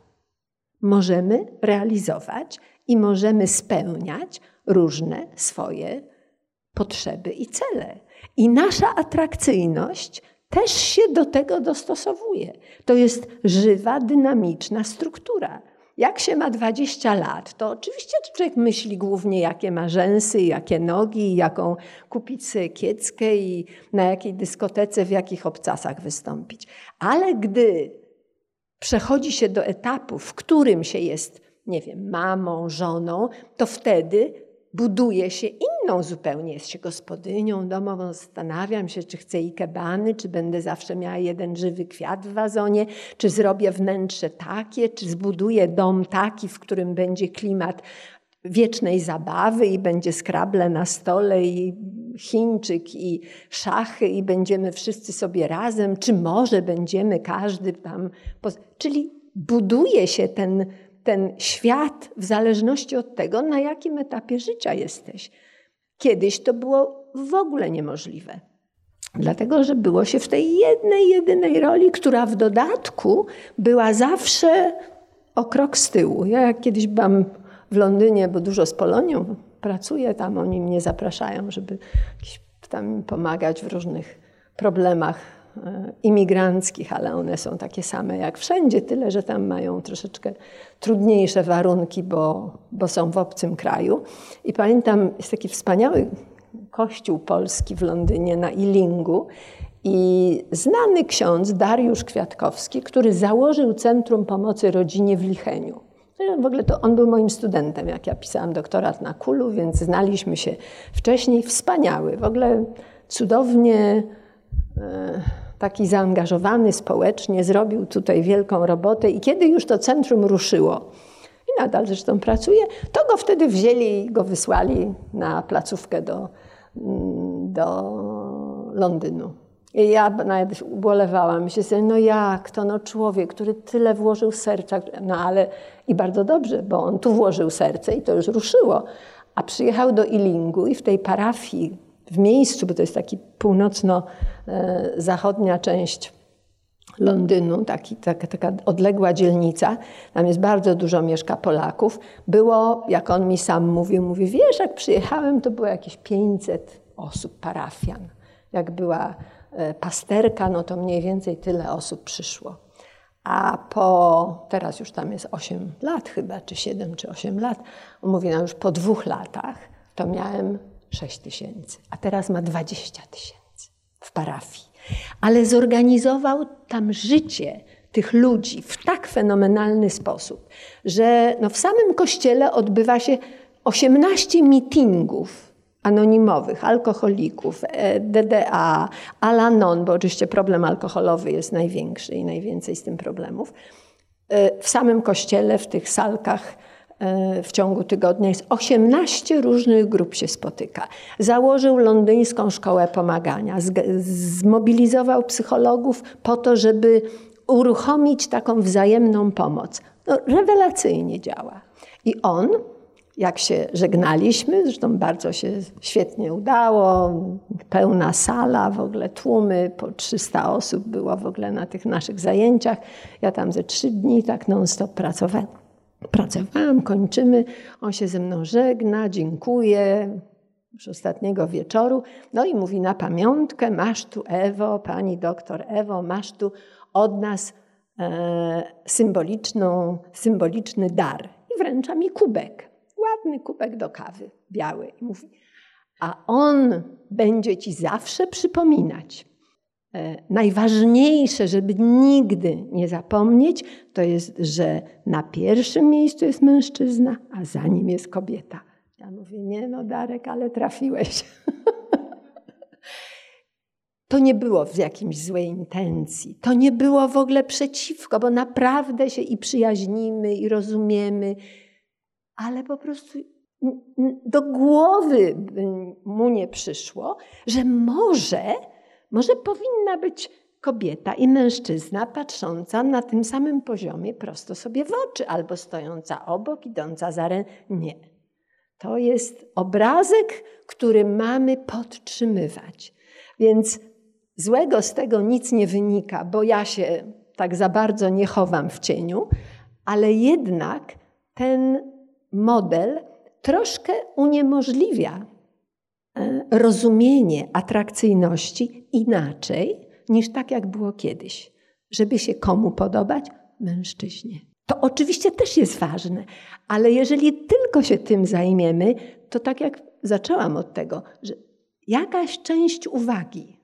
możemy realizować i możemy spełniać różne swoje potrzeby i cele. I nasza atrakcyjność też się do tego dostosowuje. To jest żywa, dynamiczna struktura. Jak się ma 20 lat, to oczywiście człowiek myśli głównie, jakie ma rzęsy, jakie nogi, jaką kupić sobie kieckę i na jakiej dyskotece, w jakich obcasach wystąpić. Ale gdy przechodzi się do etapu, w którym się jest, nie wiem, mamą, żoną, to wtedy buduje się inną zupełnie. Jest się gospodynią domową, zastanawiam się, czy chcę ikebany, czy będę zawsze miała jeden żywy kwiat w wazonie, czy zrobię wnętrze takie, czy zbuduję dom taki, w którym będzie klimat wiecznej zabawy i będzie skrable na stole i Chińczyk i szachy i będziemy wszyscy sobie razem, czy może będziemy każdy tam. Czyli buduje się ten ten świat w zależności od tego, na jakim etapie życia jesteś. Kiedyś to było w ogóle niemożliwe. Dlatego, że było się w tej jednej, jedynej roli, która w dodatku była zawsze o krok z tyłu. Ja jak kiedyś byłam w Londynie, bo dużo z Polonią pracuję, tam oni mnie zapraszają, żeby tam pomagać w różnych problemach imigranckich, ale one są takie same jak wszędzie, tyle że tam mają troszeczkę trudniejsze warunki, bo, bo są w obcym kraju. I pamiętam, jest taki wspaniały kościół polski w Londynie na Ilingu i znany ksiądz Dariusz Kwiatkowski, który założył Centrum Pomocy Rodzinie w Licheniu. W ogóle to on był moim studentem, jak ja pisałam doktorat na Kulu, więc znaliśmy się wcześniej. Wspaniały, w ogóle cudownie E, taki zaangażowany społecznie, zrobił tutaj wielką robotę i kiedy już to centrum ruszyło, i nadal zresztą pracuje, to go wtedy wzięli i go wysłali na placówkę do, mm, do Londynu. I ja nawet ubolewałam się no jak to, no człowiek, który tyle włożył serca, no ale i bardzo dobrze, bo on tu włożył serce i to już ruszyło. A przyjechał do Ilingu i w tej parafii, w miejscu, bo to jest taki północno-zachodnia część Londynu, taki, taka, taka odległa dzielnica, tam jest bardzo dużo mieszka Polaków. Było, jak on mi sam mówił, mówi, wiesz, jak przyjechałem, to było jakieś 500 osób, parafian. Jak była e, pasterka, no to mniej więcej tyle osób przyszło. A po, teraz już tam jest 8 lat chyba, czy 7, czy 8 lat, on mówi, no już po dwóch latach to miałem 6 tysięcy, a teraz ma 20 tysięcy w parafii. Ale zorganizował tam życie tych ludzi w tak fenomenalny sposób, że no w samym kościele odbywa się 18 mitingów anonimowych, alkoholików, e, DDA, Alanon, bo oczywiście problem alkoholowy jest największy i najwięcej z tym problemów. E, w samym kościele, w tych salkach w ciągu tygodnia jest 18 różnych grup się spotyka. Założył londyńską szkołę pomagania, zmobilizował psychologów po to, żeby uruchomić taką wzajemną pomoc. No, rewelacyjnie działa. I on jak się żegnaliśmy, zresztą bardzo się świetnie udało, pełna sala, w ogóle tłumy, po 300 osób było w ogóle na tych naszych zajęciach. Ja tam ze trzy dni tak non-stop pracowałam. Pracowałam, kończymy, on się ze mną żegna, dziękuję, już ostatniego wieczoru. No i mówi na pamiątkę, masz tu Ewo, pani doktor Ewo, masz tu od nas e, symboliczną, symboliczny dar. I wręcza mi kubek, ładny kubek do kawy, biały. I mówi, a on będzie ci zawsze przypominać. E, najważniejsze, żeby nigdy nie zapomnieć, to jest, że na pierwszym miejscu jest mężczyzna, a za nim jest kobieta. Ja mówię, nie no Darek, ale trafiłeś. To nie było w jakimś złej intencji. To nie było w ogóle przeciwko, bo naprawdę się i przyjaźnimy, i rozumiemy, ale po prostu do głowy mu nie przyszło, że może, może powinna być kobieta i mężczyzna patrząca na tym samym poziomie prosto sobie w oczy, albo stojąca obok, idąca za rękę. Nie. To jest obrazek, który mamy podtrzymywać. Więc złego z tego nic nie wynika, bo ja się tak za bardzo nie chowam w cieniu, ale jednak ten model troszkę uniemożliwia rozumienie atrakcyjności inaczej niż tak, jak było kiedyś. Żeby się komu podobać? Mężczyźnie. To oczywiście też jest ważne, ale jeżeli tylko się tym zajmiemy, to tak jak zaczęłam od tego, że jakaś część uwagi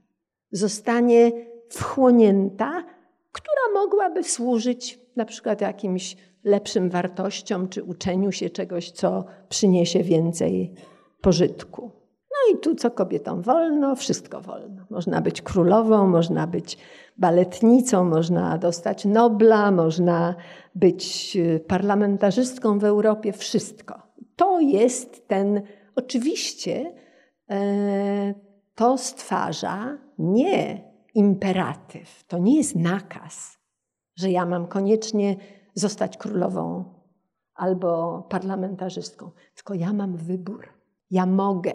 zostanie wchłonięta, która mogłaby służyć na przykład jakimś lepszym wartościom czy uczeniu się czegoś, co przyniesie więcej pożytku. No i tu co kobietom wolno, wszystko wolno. Można być królową, można być baletnicą, można dostać Nobla, można być y, parlamentarzystką w Europie, wszystko. To jest ten, oczywiście e, to stwarza nie imperatyw, to nie jest nakaz, że ja mam koniecznie zostać królową albo parlamentarzystką, tylko ja mam wybór. Ja mogę.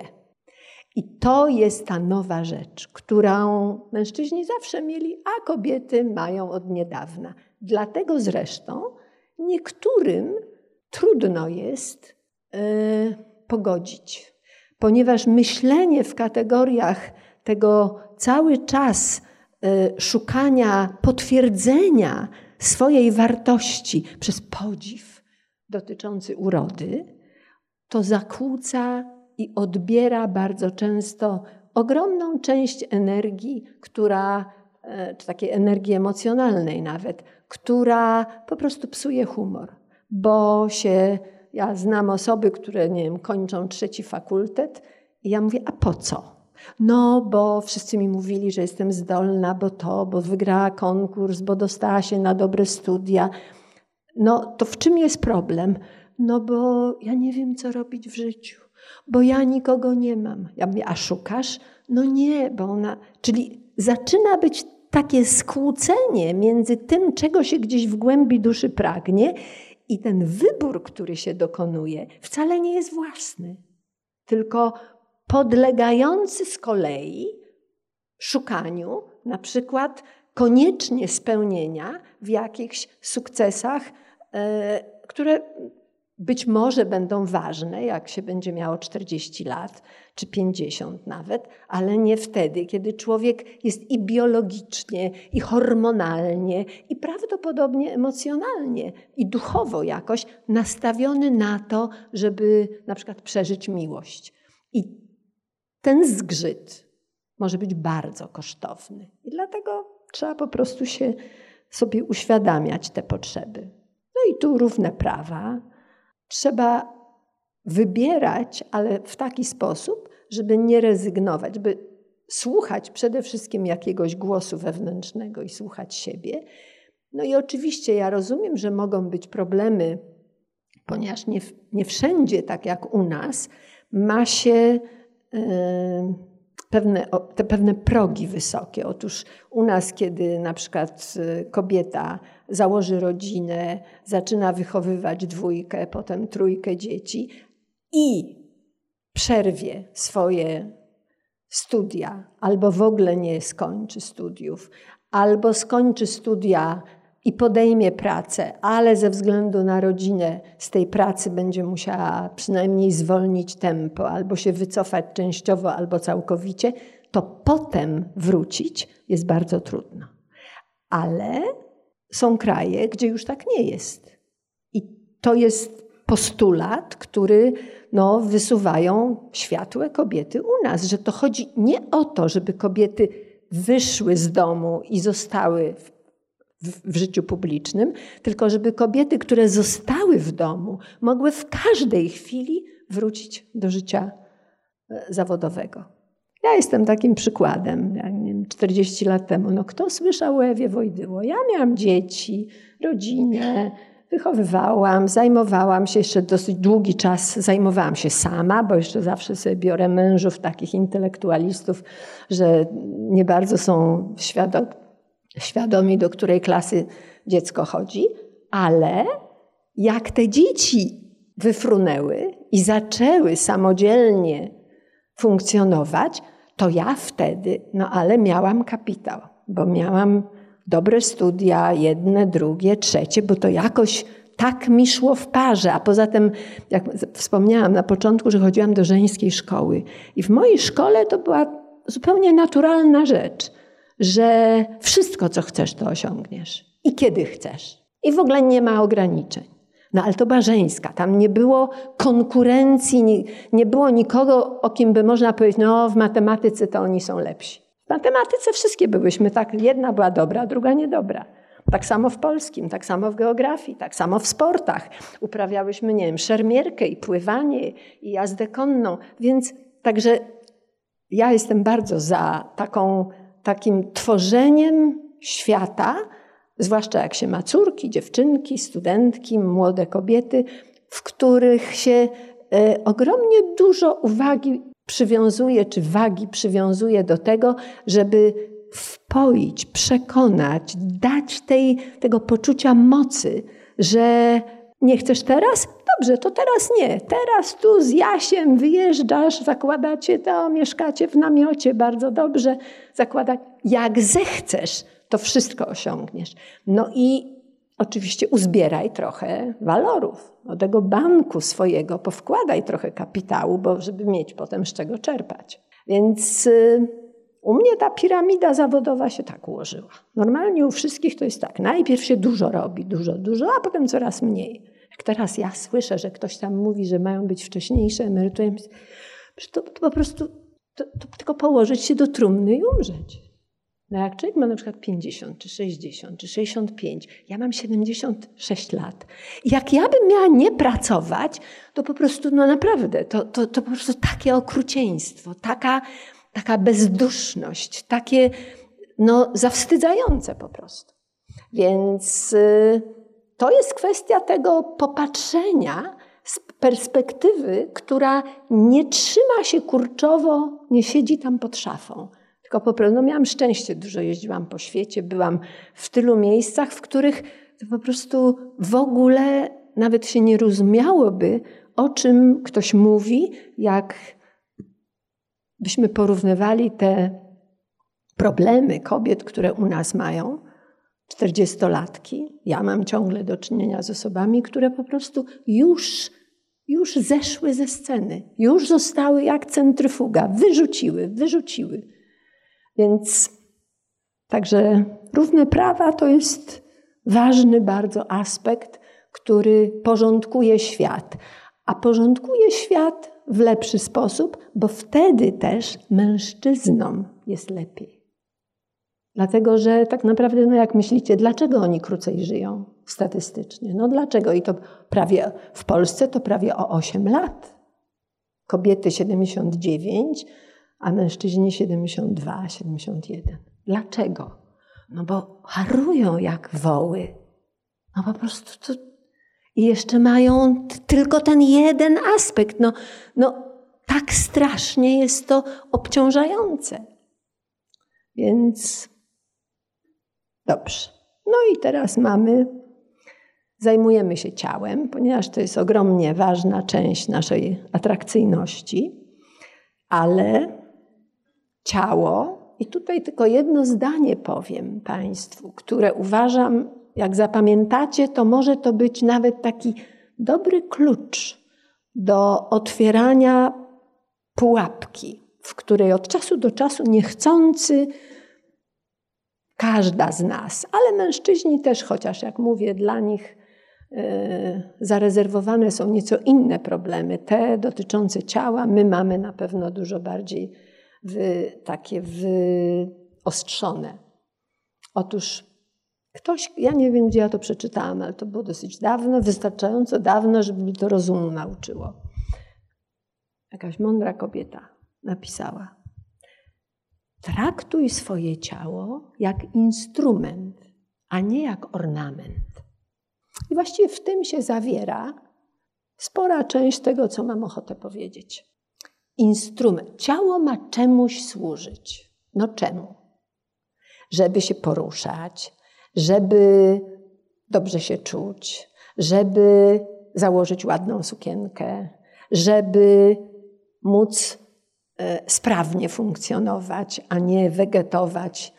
I to jest ta nowa rzecz, którą mężczyźni zawsze mieli, a kobiety mają od niedawna. Dlatego zresztą niektórym trudno jest yy, pogodzić, ponieważ myślenie w kategoriach tego cały czas yy, szukania potwierdzenia swojej wartości przez podziw dotyczący urody, to zakłóca i odbiera bardzo często ogromną część energii, która, e, czy takiej energii emocjonalnej nawet, która po prostu psuje humor, bo się, ja znam osoby, które, nie wiem, kończą trzeci fakultet i ja mówię, a po co? No, bo wszyscy mi mówili, że jestem zdolna, bo to, bo wygrała konkurs, bo dostała się na dobre studia. No, to w czym jest problem? No, bo ja nie wiem, co robić w życiu, bo ja nikogo nie mam. Ja mówię, a szukasz? No nie, bo ona. Czyli zaczyna być takie skłócenie między tym, czego się gdzieś w głębi duszy pragnie, i ten wybór, który się dokonuje, wcale nie jest własny, tylko podlegający z kolei szukaniu na przykład koniecznie spełnienia w jakichś sukcesach, e, które być może będą ważne, jak się będzie miało 40 lat czy 50 nawet, ale nie wtedy, kiedy człowiek jest i biologicznie, i hormonalnie, i prawdopodobnie emocjonalnie, i duchowo jakoś nastawiony na to, żeby na przykład przeżyć miłość. I ten zgrzyt może być bardzo kosztowny. I dlatego trzeba po prostu się sobie uświadamiać te potrzeby. No i tu równe prawa. Trzeba wybierać, ale w taki sposób, żeby nie rezygnować, by słuchać przede wszystkim jakiegoś głosu wewnętrznego i słuchać siebie. No i oczywiście ja rozumiem, że mogą być problemy, ponieważ nie, nie wszędzie, tak jak u nas, ma się pewne, te pewne progi wysokie. Otóż u nas, kiedy na przykład y, kobieta założy rodzinę, zaczyna wychowywać dwójkę, potem trójkę dzieci, i przerwie swoje studia, albo w ogóle nie skończy studiów, albo skończy studia i podejmie pracę, ale ze względu na rodzinę z tej pracy będzie musiała przynajmniej zwolnić tempo, albo się wycofać częściowo, albo całkowicie, to potem wrócić jest bardzo trudno. Ale są kraje, gdzie już tak nie jest. I to jest postulat, który no, wysuwają światłe kobiety u nas, że to chodzi nie o to, żeby kobiety wyszły z domu i zostały w, w, życiu publicznym, tylko żeby kobiety, które zostały w domu, mogły w każdej chwili wrócić do życia e, zawodowego. Ja jestem takim przykładem. Ja nie wiem, 40 lat temu, no kto słyszał o Ewie Wojdyło? Ja miałam dzieci, rodzinę, wychowywałam, zajmowałam się jeszcze dosyć długi czas, zajmowałam się sama, bo jeszcze zawsze sobie biorę mężów, takich intelektualistów, że nie bardzo są świadom, świadomi, do której klasy dziecko chodzi, ale jak te dzieci wyfrunęły i zaczęły samodzielnie funkcjonować, to ja wtedy, no ale miałam kapitał, bo miałam dobre studia, jedne, drugie, trzecie, bo to jakoś tak mi szło w parze. A poza tym, jak wspomniałam na początku, że chodziłam do żeńskiej szkoły. I w mojej szkole to była zupełnie naturalna rzecz, że wszystko, co chcesz, to osiągniesz. I kiedy chcesz. I w ogóle nie ma ograniczeń. No ale to była żeńska. Tam nie było konkurencji, nie, nie było nikogo, o kim by można powiedzieć, no w matematyce to oni są lepsi. W matematyce wszystkie byłyśmy tak, jedna była dobra, druga niedobra. Tak samo w polskim, tak samo w geografii, tak samo w sportach. Uprawiałyśmy, nie wiem, szermierkę i pływanie i jazdę konną. Więc także ja jestem bardzo za taką, takim tworzeniem świata, zwłaszcza jak się ma córki, dziewczynki, studentki, młode kobiety, w których się e, ogromnie dużo uwagi przywiązuje, czy wagi przywiązuje do tego, żeby wpoić, przekonać, dać tej, tego poczucia mocy, że nie chcesz teraz? Dobrze, to teraz nie. Teraz tu z Jasiem wyjeżdżasz, zakładacie to, mieszkacie w namiocie, bardzo dobrze. Zakładać, jak zechcesz, to wszystko osiągniesz. No i oczywiście uzbieraj trochę walorów. Do tego banku swojego powkładaj trochę kapitału, bo żeby mieć potem z czego czerpać. Więc y, u mnie ta piramida zawodowa się tak ułożyła. Normalnie u wszystkich to jest tak. Najpierw się dużo robi, dużo, dużo, a potem coraz mniej. Jak teraz ja słyszę, że ktoś tam mówi, że mają być wcześniejsze emerytury, to, to po prostu to, to tylko położyć się do trumny i umrzeć. No jak człowiek ma na przykład 50, czy 60, czy 65, ja mam 76 lat. Jak ja bym miała nie pracować, to po prostu, no naprawdę, to, to, to po prostu takie okrucieństwo, taka, taka bezduszność, takie, no, zawstydzające po prostu. Więc y, to jest kwestia tego popatrzenia z perspektywy, która nie trzyma się kurczowo, nie siedzi tam pod szafą tylko po prostu no miałam szczęście, dużo jeździłam po świecie, byłam w tylu miejscach, w których po prostu w ogóle nawet się nie rozumiałoby, o czym ktoś mówi, jak byśmy porównywali te problemy kobiet, które u nas mają, czterdziestolatki. Ja mam ciągle do czynienia z osobami, które po prostu już, już zeszły ze sceny, już zostały jak centryfuga, wyrzuciły, wyrzuciły. Więc także równe prawa to jest ważny bardzo aspekt, który porządkuje świat. A porządkuje świat w lepszy sposób, bo wtedy też mężczyznom jest lepiej. Dlatego, że tak naprawdę, no jak myślicie, dlaczego oni krócej żyją statystycznie? No dlaczego? I to prawie w Polsce to prawie o 8 lat. Kobiety 79, a mężczyźni 72, 71. Dlaczego? No bo harują jak woły. No po prostu to... I jeszcze mają tylko ten jeden aspekt. No, no tak strasznie jest to obciążające. Więc dobrze. No i teraz mamy zajmujemy się ciałem, ponieważ to jest ogromnie ważna część naszej atrakcyjności, ale ciało, i tutaj tylko jedno zdanie powiem Państwu, które uważam, jak zapamiętacie, to może to być nawet taki dobry klucz do otwierania pułapki, w której od czasu do czasu niechcący każda z nas, ale mężczyźni też, chociaż jak mówię, dla nich e, zarezerwowane są nieco inne problemy, te dotyczące ciała, my mamy na pewno dużo bardziej wy, takie wyostrzone. Otóż ktoś, ja nie wiem gdzie ja to przeczytałam, ale to było dosyć dawno, wystarczająco dawno, żeby mi to rozumu nauczyło. Jakaś mądra kobieta napisała: Traktuj swoje ciało jak instrument, a nie jak ornament. I właściwie w tym się zawiera spora część tego, co mam ochotę powiedzieć. Instrument. Ciało ma czemuś służyć. No czemu? Żeby się poruszać, żeby dobrze się czuć, żeby założyć ładną sukienkę, żeby móc e, sprawnie funkcjonować, a nie wegetować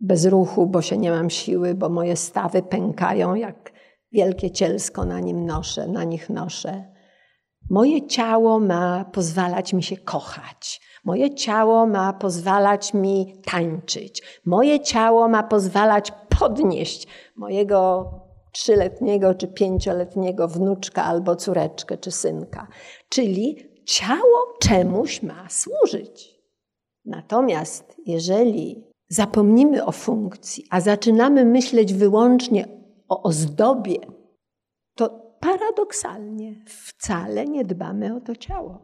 bez ruchu, bo się nie mam siły, bo moje stawy pękają, jak wielkie cielsko na nim noszę, na nich noszę. Moje ciało ma pozwalać mi się kochać. Moje ciało ma pozwalać mi tańczyć. Moje ciało ma pozwalać podnieść mojego trzyletniego czy pięcioletniego wnuczka albo córeczkę czy synka. Czyli ciało czemuś ma służyć. Natomiast jeżeli zapomnimy o funkcji, a zaczynamy myśleć wyłącznie o ozdobie, to paradoksalnie wcale nie dbamy o to ciało.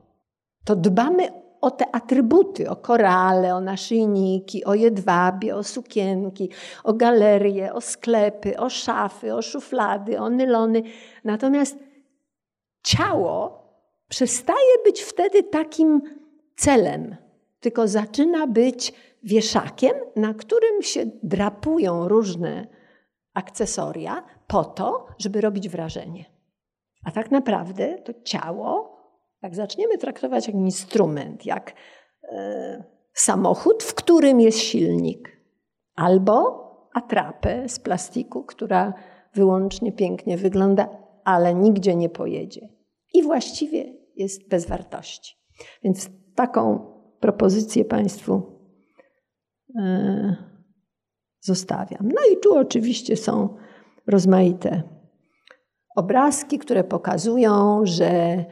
To dbamy o te atrybuty, o korale, o naszyjniki, o jedwabie, o sukienki, o galerie, o sklepy, o szafy, o szuflady, o nylony. Natomiast ciało przestaje być wtedy takim celem, tylko zaczyna być wieszakiem, na którym się drapują różne akcesoria po to, żeby robić wrażenie. A tak naprawdę to ciało, jak zaczniemy traktować jak instrument, jak e, samochód, w którym jest silnik, albo atrapę z plastiku, która wyłącznie pięknie wygląda, ale nigdzie nie pojedzie. I właściwie jest bez wartości. Więc taką propozycję Państwu e, zostawiam. No i tu oczywiście są rozmaite obrazki, które pokazują, że e,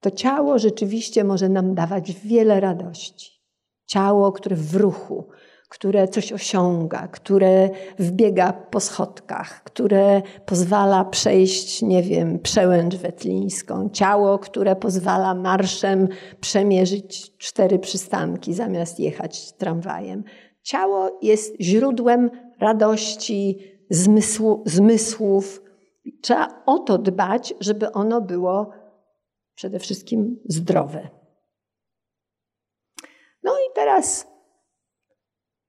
to ciało rzeczywiście może nam dawać wiele radości. Ciało, które w ruchu, które coś osiąga, które wbiega po schodkach, które pozwala przejść, nie wiem, przełęcz wetlińską, ciało, które pozwala marszem przemierzyć cztery przystanki zamiast jechać tramwajem. Ciało jest źródłem radości, zmysłu, zmysłów. Trzeba o to dbać, żeby ono było przede wszystkim zdrowe. No i teraz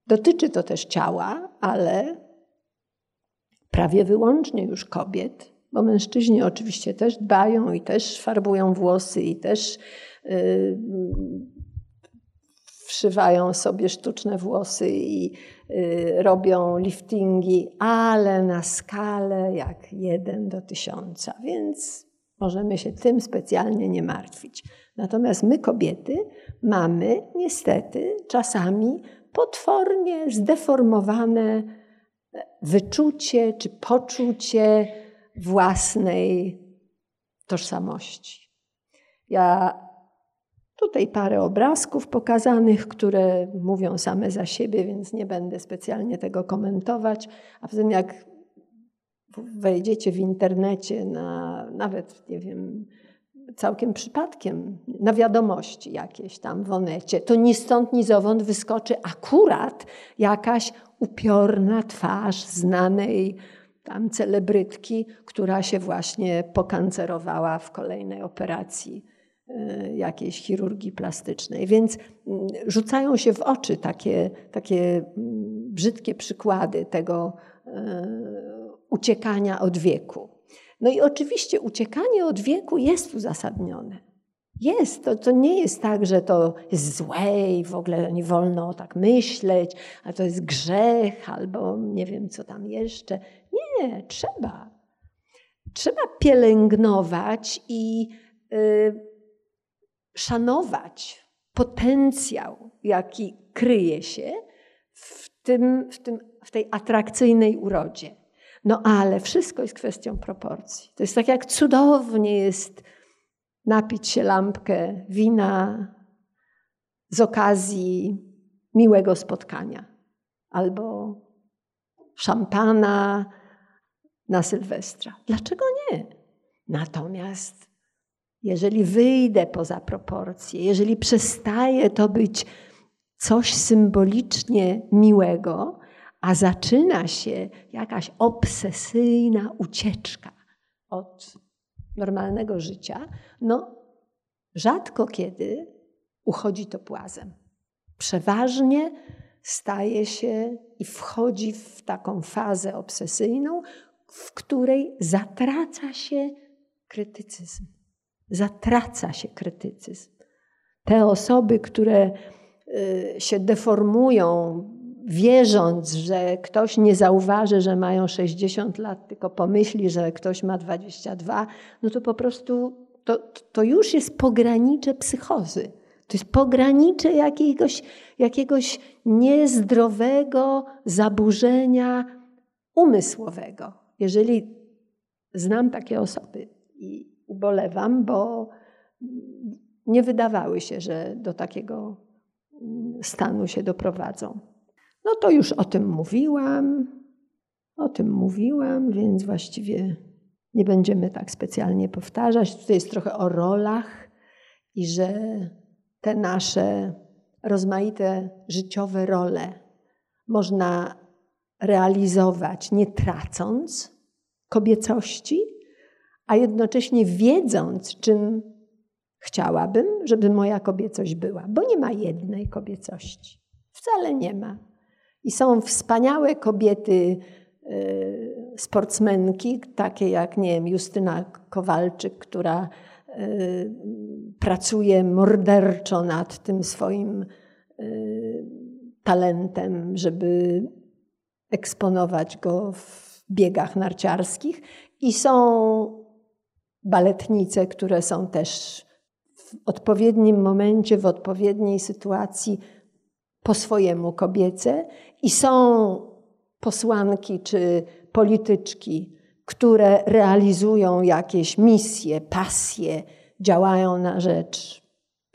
dotyczy to też ciała, ale prawie wyłącznie już kobiet, bo mężczyźni oczywiście też dbają i też farbują włosy i też yy, wszywają sobie sztuczne włosy i robią liftingi, ale na skalę jak jeden do tysiąca, więc możemy się tym specjalnie nie martwić. Natomiast my, kobiety, mamy niestety czasami potwornie zdeformowane wyczucie czy poczucie własnej tożsamości. Ja Tutaj parę obrazków pokazanych, które mówią same za siebie, więc nie będę specjalnie tego komentować. A poza tym, jak wejdziecie w internecie na nawet, nie wiem, całkiem przypadkiem na wiadomości jakieś tam w onecie, to ni stąd, ni zowąd wyskoczy akurat jakaś upiorna twarz znanej tam celebrytki, która się właśnie pokancerowała w kolejnej operacji jakiejś chirurgii plastycznej. Więc mm, rzucają się w oczy takie, takie mm, brzydkie przykłady tego y, uciekania od wieku. No i oczywiście uciekanie od wieku jest uzasadnione. Jest, to, to nie jest tak, że to jest złe i w ogóle nie wolno tak myśleć, a to jest grzech albo nie wiem co tam jeszcze. Nie, trzeba. Trzeba pielęgnować i y, szanować potencjał, jaki kryje się w, tym, w, tym, w tej atrakcyjnej urodzie. No ale wszystko jest kwestią proporcji. To jest tak, jak cudownie jest napić się lampkę wina z okazji miłego spotkania albo szampana na Sylwestra. Dlaczego nie? Natomiast jeżeli wyjdę poza proporcje, jeżeli przestaje to być coś symbolicznie miłego, a zaczyna się jakaś obsesyjna ucieczka od normalnego życia, no rzadko kiedy uchodzi to płazem. Przeważnie staje się i wchodzi w taką fazę obsesyjną, w której zatraca się krytycyzm. Zatraca się krytycyzm. Te osoby, które y, się deformują, wierząc, że ktoś nie zauważy, że mają 60 lat, tylko pomyśli, że ktoś ma 22, no to po prostu to, to już jest pogranicze psychozy. To jest pogranicze jakiegoś, jakiegoś niezdrowego zaburzenia umysłowego. Jeżeli znam takie osoby i ubolewam, bo nie wydawały się, że do takiego stanu się doprowadzą. No to już o tym mówiłam, o tym mówiłam, więc właściwie nie będziemy tak specjalnie powtarzać. Tutaj jest trochę o rolach i że te nasze rozmaite życiowe role można realizować nie tracąc kobiecości, a jednocześnie wiedząc, czym chciałabym, żeby moja kobiecość była, bo nie ma jednej kobiecości. Wcale nie ma. I są wspaniałe kobiety, y, sportsmenki, takie jak, nie wiem, Justyna Kowalczyk, która y, pracuje morderczo nad tym swoim y, talentem, żeby eksponować go w biegach narciarskich. I są baletnice, które są też w odpowiednim momencie, w odpowiedniej sytuacji po swojemu kobiece i są posłanki czy polityczki, które realizują jakieś misje, pasje, działają na rzecz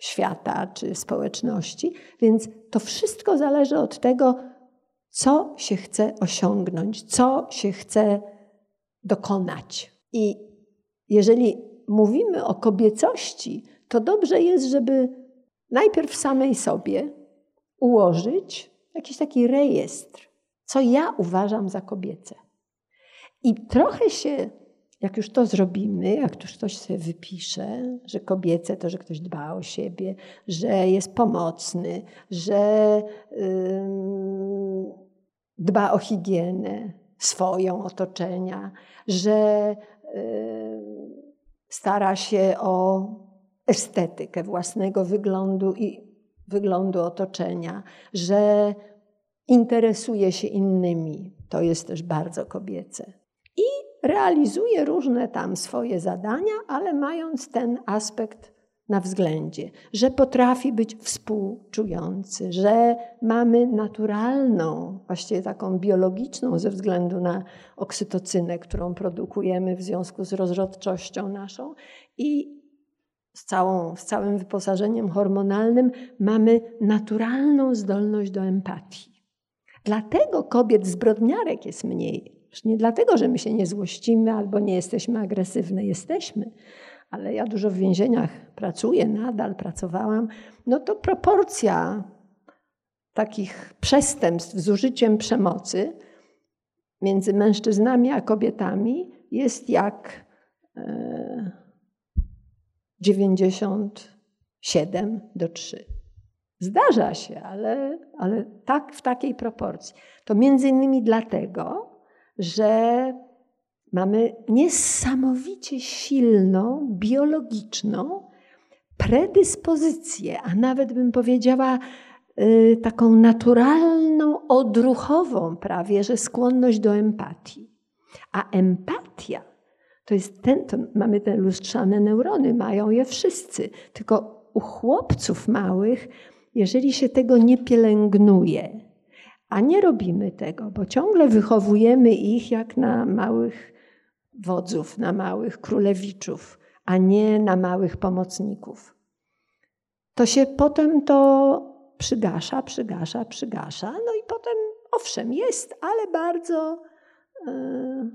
świata czy społeczności. Więc to wszystko zależy od tego, co się chce osiągnąć, co się chce dokonać. I jeżeli mówimy o kobiecości, to dobrze jest, żeby najpierw samej sobie ułożyć jakiś taki rejestr, co ja uważam za kobiece. I trochę się, jak już to zrobimy, jak już ktoś sobie wypisze, że kobiece to, że ktoś dba o siebie, że jest pomocny, że yy, dba o higienę swoją, otoczenia, że stara się o estetykę własnego wyglądu i wyglądu otoczenia, że interesuje się innymi. To jest też bardzo kobiece. I realizuje różne tam swoje zadania, ale mając ten aspekt na względzie, że potrafi być współczujący, że mamy naturalną, właściwie taką biologiczną ze względu na oksytocynę, którą produkujemy w związku z rozrodczością naszą i z, całą, z całym wyposażeniem hormonalnym, mamy naturalną zdolność do empatii. Dlatego kobiet zbrodniarek jest mniej. Nie dlatego, że my się nie złościmy albo nie jesteśmy agresywne. Jesteśmy, ale ja dużo w więzieniach pracuję, nadal pracowałam. No to proporcja takich przestępstw z użyciem przemocy między mężczyznami a kobietami jest jak. E, 97 do 3. Zdarza się, ale, ale tak w takiej proporcji. To między innymi dlatego, że mamy niesamowicie silną, biologiczną predyspozycję, a nawet bym powiedziała y, taką naturalną, odruchową prawie, że skłonność do empatii. A empatia to jest ten, to mamy te lustrzane neurony, mają je wszyscy. Tylko u chłopców małych, jeżeli się tego nie pielęgnuje, a nie robimy tego, bo ciągle wychowujemy ich jak na małych wodzów, na małych królewiczów, a nie na małych pomocników. To się potem to przygasza, przygasza, przygasza, no i potem owszem jest, ale bardzo y,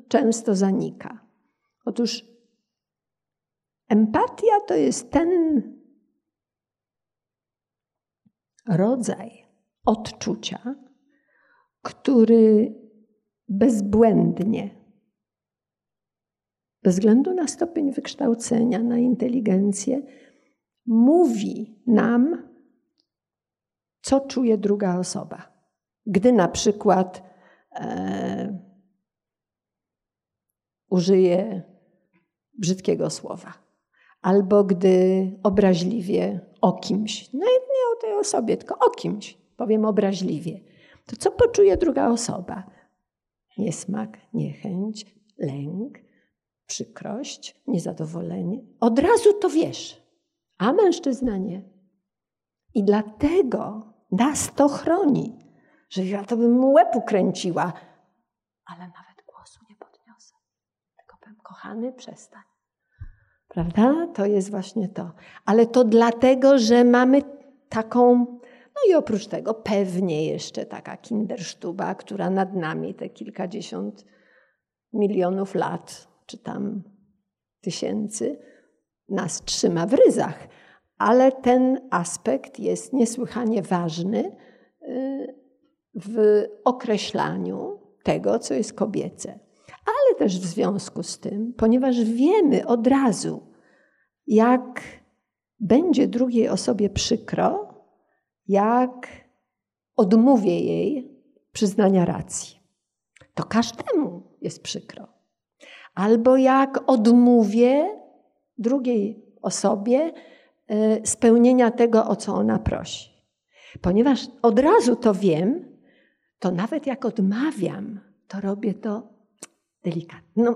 często zanika. Otóż empatia to jest ten rodzaj odczucia, który bezbłędnie, bez względu na stopień wykształcenia, na inteligencję, mówi nam, co czuje druga osoba. Gdy na przykład e, użyje brzydkiego słowa, albo gdy obraźliwie o kimś, nawet nie o tej osobie, tylko o kimś, powiem obraźliwie, to co poczuje druga osoba? Niesmak, niechęć, lęk, przykrość, niezadowolenie. Od razu to wiesz, a mężczyzna nie. I dlatego nas to chroni, że ja to bym mu łeb ukręciła, ale nawet głosu nie podniosę. Tylko powiem, kochany, przestań. Prawda? To jest właśnie to. Ale to dlatego, że mamy taką, no i oprócz tego pewnie jeszcze taka kindersztuba, która nad nami te kilkadziesiąt milionów lat czy tam tysięcy, nas trzyma w ryzach. Ale ten aspekt jest niesłychanie ważny y, w określaniu tego, co jest kobiece. Ale też w związku z tym, ponieważ wiemy od razu, jak będzie drugiej osobie przykro, jak odmówię jej przyznania racji. To każdemu jest przykro albo jak odmówię drugiej osobie e, spełnienia tego, o co ona prosi. Ponieważ od razu to wiem, to nawet jak odmawiam, to robię to delikatnie. No,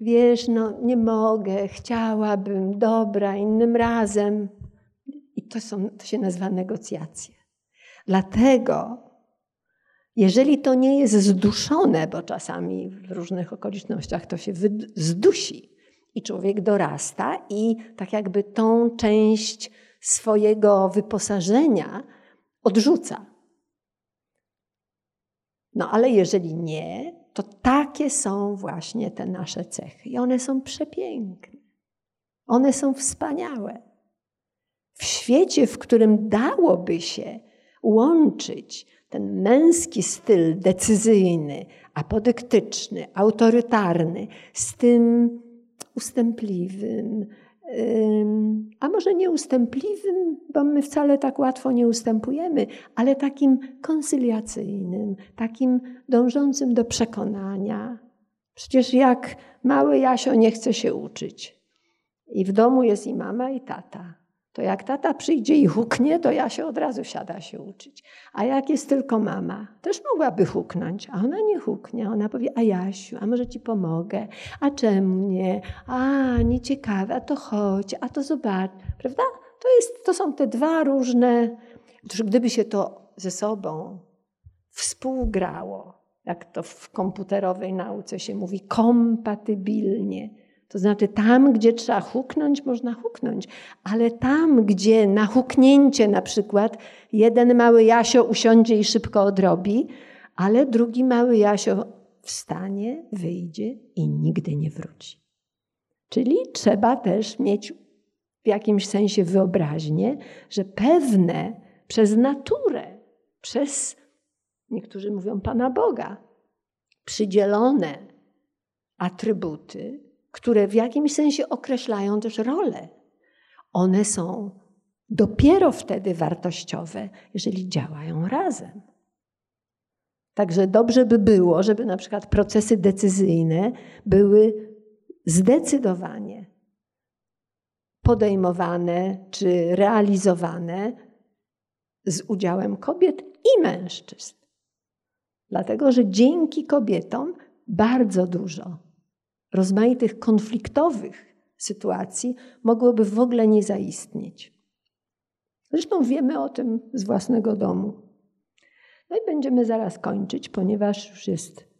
wiesz, no nie mogę, chciałabym, dobra, innym razem. I to, są, to się nazywa negocjacje. Dlatego jeżeli to nie jest zduszone, bo czasami w różnych okolicznościach to się zdusi i człowiek dorasta i tak jakby tą część swojego wyposażenia odrzuca. No ale jeżeli nie, to takie są właśnie te nasze cechy i one są przepiękne. One są wspaniałe. W świecie, w którym dałoby się łączyć ten męski styl decyzyjny, apodyktyczny, autorytarny, z tym ustępliwym, a może nieustępliwym, bo my wcale tak łatwo nie ustępujemy, ale takim konsyliacyjnym, takim dążącym do przekonania. Przecież jak mały Jasio nie chce się uczyć. I w domu jest i mama, i tata to jak tata przyjdzie i huknie, to ja się od razu siada się uczyć. A jak jest tylko mama, też mogłaby huknąć, a ona nie huknie. Ona powie, a Jasiu, a może ci pomogę? A czemu nie? A, nieciekawe, a to chodź, a to zobacz. Prawda? To, jest, to są te dwa różne, gdyby się to ze sobą współgrało, jak to w komputerowej nauce się mówi, kompatybilnie, to znaczy, tam, gdzie trzeba huknąć, można huknąć, ale tam, gdzie na huknięcie na przykład jeden mały Jasio usiądzie i szybko odrobi, ale drugi mały Jasio wstanie, wyjdzie i nigdy nie wróci. Czyli trzeba też mieć w jakimś sensie wyobraźnię, że pewne przez naturę, przez, niektórzy mówią Pana Boga, przydzielone atrybuty, które w jakimś sensie określają też rolę. One są dopiero wtedy wartościowe, jeżeli działają razem. Także dobrze by było, żeby na przykład procesy decyzyjne były zdecydowanie podejmowane czy realizowane z udziałem kobiet i mężczyzn. Dlatego, że dzięki kobietom bardzo dużo rozmaitych konfliktowych sytuacji mogłoby w ogóle nie zaistnieć. Zresztą wiemy o tym z własnego domu. No i będziemy zaraz kończyć, ponieważ już jest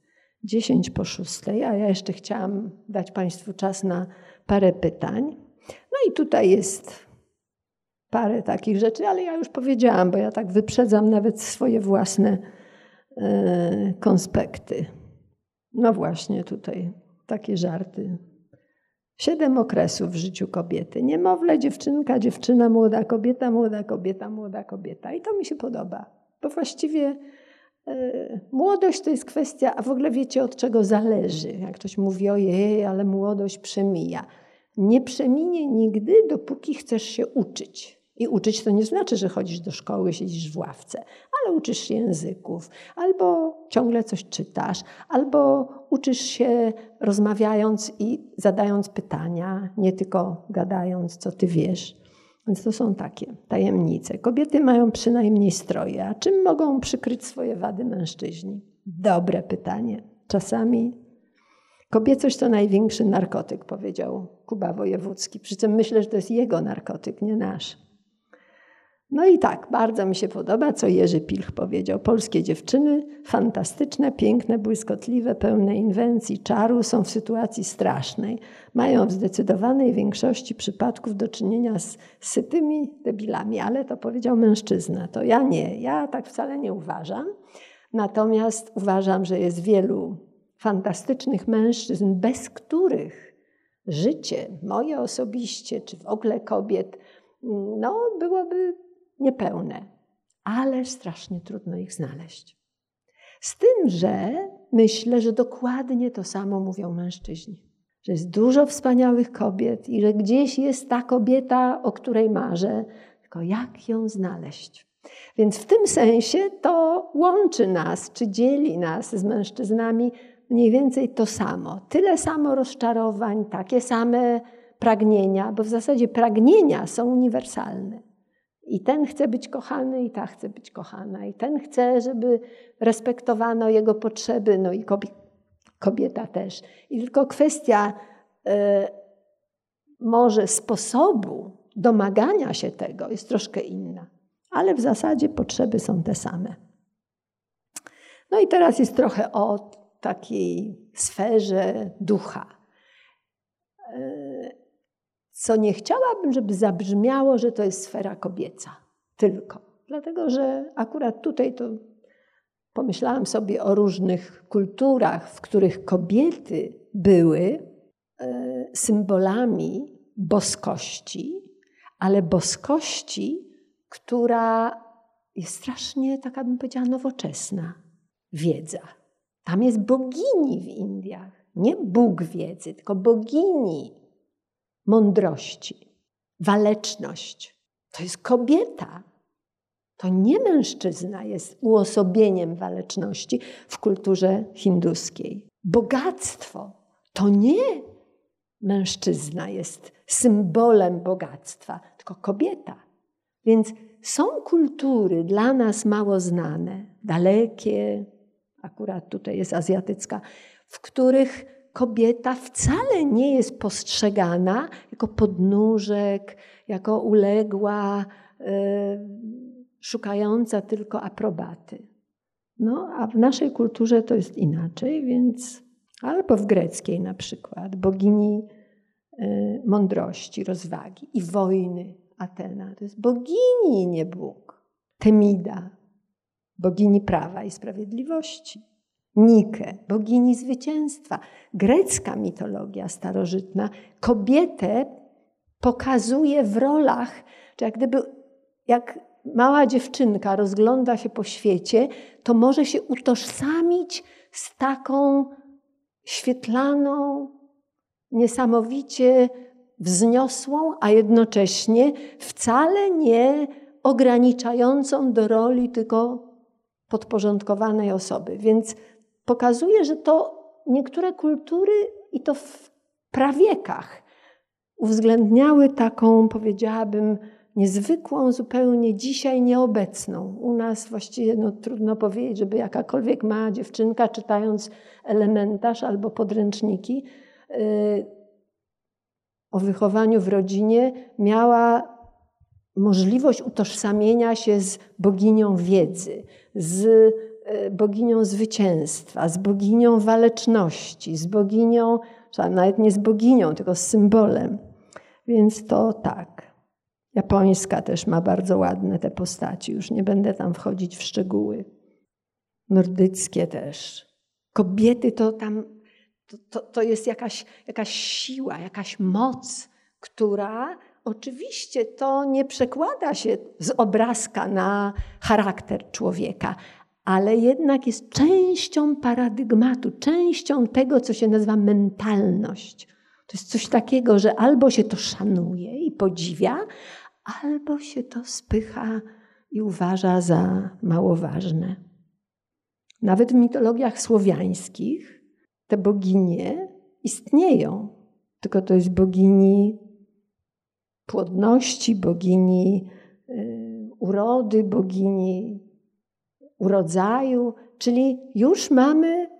10 po 6, a ja jeszcze chciałam dać Państwu czas na parę pytań. No i tutaj jest parę takich rzeczy, ale ja już powiedziałam, bo ja tak wyprzedzam nawet swoje własne e, konspekty. No właśnie tutaj takie żarty. Siedem okresów w życiu kobiety. Niemowlę, dziewczynka, dziewczyna, młoda kobieta, młoda kobieta, młoda kobieta. I to mi się podoba, bo właściwie e, młodość to jest kwestia, a w ogóle wiecie od czego zależy. Jak ktoś mówi, ojej, ale młodość przemija. Nie przeminie nigdy, dopóki chcesz się uczyć. I uczyć to nie znaczy, że chodzisz do szkoły, siedzisz w ławce, ale uczysz się języków, albo ciągle coś czytasz, albo uczysz się rozmawiając i zadając pytania, nie tylko gadając, co ty wiesz. Więc to są takie tajemnice. Kobiety mają przynajmniej stroje, a czym mogą przykryć swoje wady mężczyźni? Dobre pytanie. Czasami kobiecość to największy narkotyk, powiedział Kuba Wojewódzki. Przy czym myślę, że to jest jego narkotyk, nie nasz. No i tak, bardzo mi się podoba, co Jerzy Pilch powiedział. Polskie dziewczyny, fantastyczne, piękne, błyskotliwe, pełne inwencji, czaru, są w sytuacji strasznej. Mają w zdecydowanej większości przypadków do czynienia z sytymi debilami, ale to powiedział mężczyzna. To ja nie, ja tak wcale nie uważam. Natomiast uważam, że jest wielu fantastycznych mężczyzn, bez których życie moje osobiście, czy w ogóle kobiet, no, byłoby niepełne, ale strasznie trudno ich znaleźć. Z tym, że myślę, że dokładnie to samo mówią mężczyźni. Że jest dużo wspaniałych kobiet i że gdzieś jest ta kobieta, o której marzę, tylko jak ją znaleźć? Więc w tym sensie to łączy nas, czy dzieli nas z mężczyznami mniej więcej to samo. Tyle samo rozczarowań, takie same pragnienia, bo w zasadzie pragnienia są uniwersalne. I ten chce być kochany, i ta chce być kochana. I ten chce, żeby respektowano jego potrzeby, no i kobieta też. I tylko kwestia y, może sposobu domagania się tego jest troszkę inna. Ale w zasadzie potrzeby są te same. No i teraz jest trochę o takiej sferze ducha. Co nie chciałabym, żeby zabrzmiało, że to jest sfera kobieca. Tylko. Dlatego, że akurat tutaj to pomyślałam sobie o różnych kulturach, w których kobiety były e, symbolami boskości, ale boskości, która jest strasznie, taka bym powiedziała, nowoczesna wiedza. Tam jest bogini w Indiach. Nie Bóg wiedzy, tylko bogini mądrości, waleczność. To jest kobieta. To nie mężczyzna jest uosobieniem waleczności w kulturze hinduskiej. Bogactwo to nie mężczyzna jest symbolem bogactwa, tylko kobieta. Więc są kultury dla nas mało znane, dalekie, akurat tutaj jest azjatycka, w których kobieta wcale nie jest postrzegana jako podnóżek, jako uległa, y, szukająca tylko aprobaty. No, a w naszej kulturze to jest inaczej, więc albo w greckiej na przykład, bogini y, mądrości, rozwagi i wojny Atena. To jest bogini, nie Bóg. Temida, bogini prawa i sprawiedliwości. Nike, bogini zwycięstwa. Grecka mitologia starożytna kobietę pokazuje w rolach, czy jak gdyby jak mała dziewczynka rozgląda się po świecie, to może się utożsamić z taką świetlaną, niesamowicie wzniosłą, a jednocześnie wcale nie ograniczającą do roli tylko podporządkowanej osoby. Więc pokazuje, że to niektóre kultury i to w prawiekach uwzględniały taką, powiedziałabym, niezwykłą, zupełnie dzisiaj nieobecną. U nas właściwie no, trudno powiedzieć, żeby jakakolwiek mała dziewczynka, czytając elementarz albo podręczniki yy, o wychowaniu w rodzinie, miała możliwość utożsamienia się z boginią wiedzy, z boginią zwycięstwa, z boginią waleczności, z boginią, nawet nie z boginią, tylko z symbolem. Więc to tak. Japońska też ma bardzo ładne te postaci, już nie będę tam wchodzić w szczegóły. Nordyckie też. Kobiety to tam, to, to, to jest jakaś, jakaś siła, jakaś moc, która oczywiście to nie przekłada się z obrazka na charakter człowieka, ale jednak jest częścią paradygmatu, częścią tego, co się nazywa mentalność. To jest coś takiego, że albo się to szanuje i podziwia, albo się to spycha i uważa za mało ważne. Nawet w mitologiach słowiańskich te boginie istnieją, tylko to jest bogini płodności, bogini y, urody, bogini urodzaju, czyli już mamy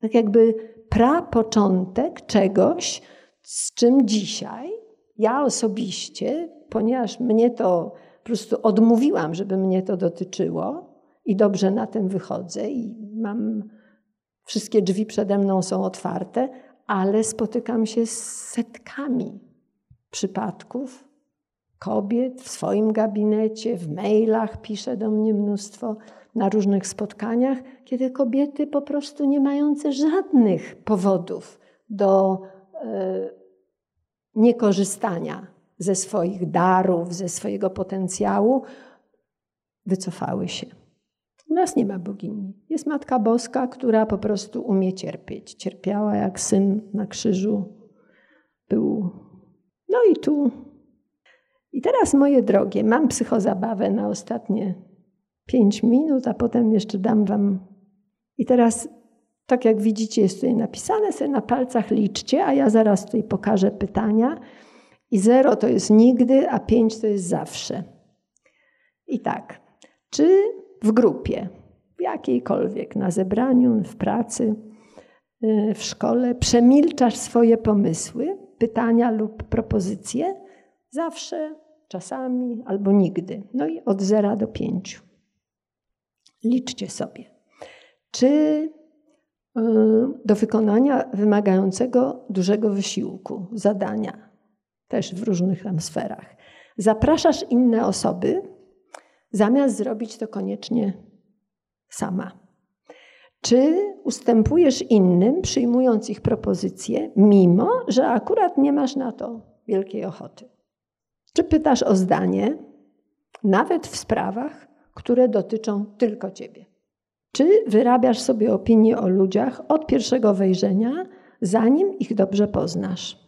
tak jakby prapoczątek czegoś, z czym dzisiaj ja osobiście ponieważ mnie to po prostu odmówiłam, żeby mnie to dotyczyło i dobrze na tym wychodzę i mam wszystkie drzwi przede mną są otwarte, ale spotykam się z setkami przypadków kobiet w swoim gabinecie, w mailach pisze do mnie mnóstwo, na różnych spotkaniach, kiedy kobiety po prostu nie mające żadnych powodów do e, niekorzystania ze swoich darów, ze swojego potencjału, wycofały się. U nas nie ma bogini. Jest Matka Boska, która po prostu umie cierpieć. Cierpiała jak syn na krzyżu. Był. No i tu. I teraz, moje drogie, mam psychozabawę na ostatnie pięć minut, a potem jeszcze dam wam. I teraz, tak jak widzicie, jest tutaj napisane, sobie na palcach liczcie, a ja zaraz tutaj pokażę pytania. I zero to jest nigdy, a pięć to jest zawsze. I tak, czy w grupie, jakiejkolwiek, na zebraniu, w pracy, y, w szkole, przemilczasz swoje pomysły, pytania lub propozycje? Zawsze, czasami albo nigdy. No i od zera do pięciu. Liczcie sobie. Czy y, do wykonania wymagającego dużego wysiłku, zadania, też w różnych tam sferach. Zapraszasz inne osoby, zamiast zrobić to koniecznie sama. Czy ustępujesz innym, przyjmując ich propozycje, mimo że akurat nie masz na to wielkiej ochoty? Czy pytasz o zdanie, nawet w sprawach, które dotyczą tylko ciebie? Czy wyrabiasz sobie opinię o ludziach od pierwszego wejrzenia, zanim ich dobrze poznasz?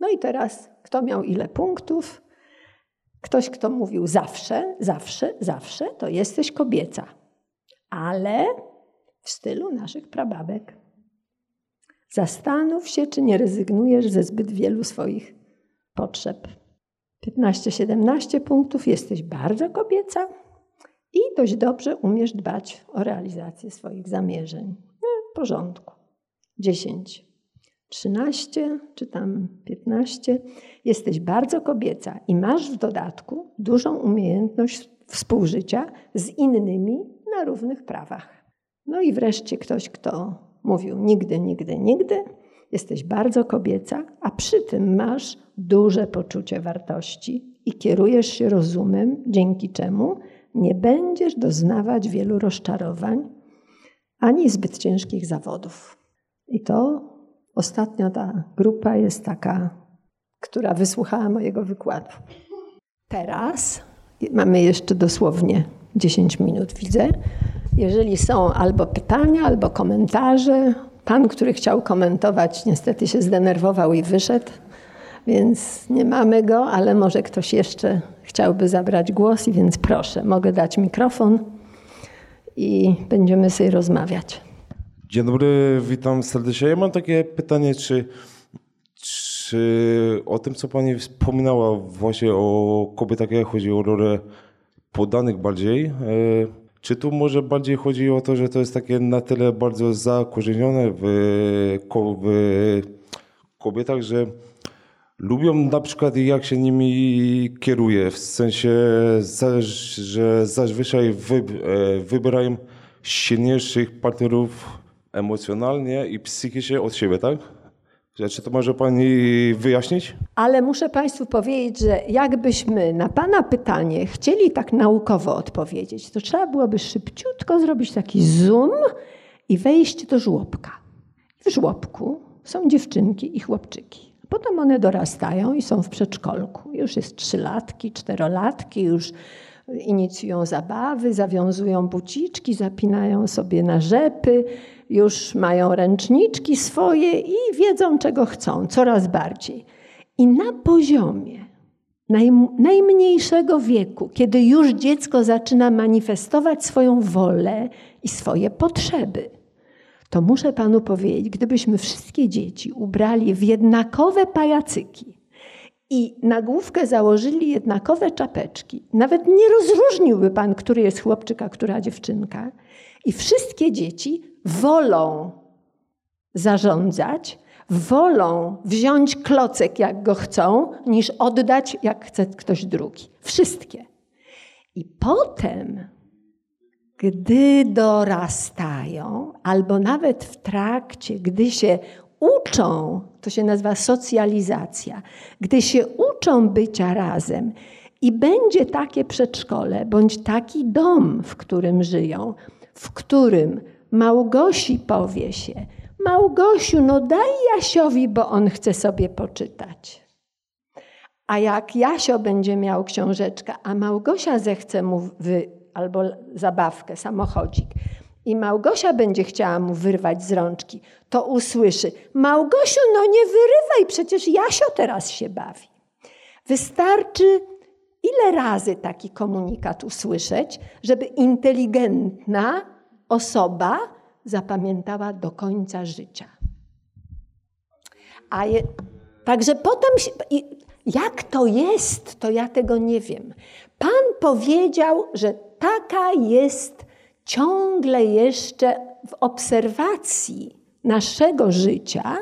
No i teraz, kto miał ile punktów? Ktoś, kto mówił zawsze, zawsze, zawsze, to jesteś kobieca. Ale w stylu naszych prababek. Zastanów się, czy nie rezygnujesz ze zbyt wielu swoich potrzeb. 15-17 punktów, jesteś bardzo kobieca i dość dobrze umiesz dbać o realizację swoich zamierzeń. No, w porządku. 10. 13 czy tam 15, jesteś bardzo kobieca i masz w dodatku dużą umiejętność współżycia z innymi na równych prawach. No i wreszcie ktoś, kto mówił nigdy, nigdy, nigdy, jesteś bardzo kobieca, a przy tym masz duże poczucie wartości i kierujesz się rozumem, dzięki czemu nie będziesz doznawać wielu rozczarowań ani zbyt ciężkich zawodów. I to Ostatnio ta grupa jest taka, która wysłuchała mojego wykładu. Teraz mamy jeszcze dosłownie 10 minut, widzę. Jeżeli są albo pytania, albo komentarze, pan, który chciał komentować, niestety się zdenerwował i wyszedł, więc nie mamy go, ale może ktoś jeszcze chciałby zabrać głos, więc proszę, mogę dać mikrofon. i będziemy sobie rozmawiać. Dzień dobry, witam serdecznie. Ja mam takie pytanie, czy, czy o tym, co Pani wspominała właśnie o kobietach, jak chodzi o rolę podanych bardziej, e, czy tu może bardziej chodzi o to, że to jest takie na tyle bardzo zakorzenione w, w kobietach, że lubią na przykład jak się nimi kieruje, w sensie, że zazwyczaj wy, e, wybierają silniejszych partnerów emocjonalnie i psychicznie od siebie, tak? Czy to może Pani wyjaśnić? Ale muszę Państwu powiedzieć, że jakbyśmy na Pana pytanie chcieli tak naukowo odpowiedzieć, to trzeba byłoby szybciutko zrobić taki zoom i wejść do żłobka. W żłobku są dziewczynki i chłopczyki. Potem one dorastają i są w przedszkolku. Już jest trzylatki, czterolatki, już inicjują zabawy, zawiązują buciczki, zapinają sobie na rzepy, już mają ręczniczki swoje i wiedzą, czego chcą, coraz bardziej. I na poziomie naj, najmniejszego wieku, kiedy już dziecko zaczyna manifestować swoją wolę i swoje potrzeby, to muszę panu powiedzieć, gdybyśmy wszystkie dzieci ubrali w jednakowe pajacyki i na główkę założyli jednakowe czapeczki, nawet nie rozróżniłby pan, który jest chłopczyk, a która dziewczynka, i wszystkie dzieci wolą zarządzać, wolą wziąć klocek, jak go chcą, niż oddać, jak chce ktoś drugi. Wszystkie. I potem, gdy dorastają, albo nawet w trakcie, gdy się uczą, to się nazywa socjalizacja, gdy się uczą bycia razem i będzie takie przedszkole, bądź taki dom, w którym żyją, w którym Małgosi powie się: Małgosiu, no daj Jasiowi, bo on chce sobie poczytać. A jak Jasio będzie miał książeczkę, a Małgosia zechce mu wy, albo zabawkę, samochodzik, i Małgosia będzie chciała mu wyrwać z rączki, to usłyszy: Małgosiu, no nie wyrywaj, przecież Jasio teraz się bawi. Wystarczy ile razy taki komunikat usłyszeć, żeby inteligentna osoba zapamiętała do końca życia. A je, także potem, jak to jest, to ja tego nie wiem. Pan powiedział, że taka jest ciągle jeszcze w obserwacji naszego życia,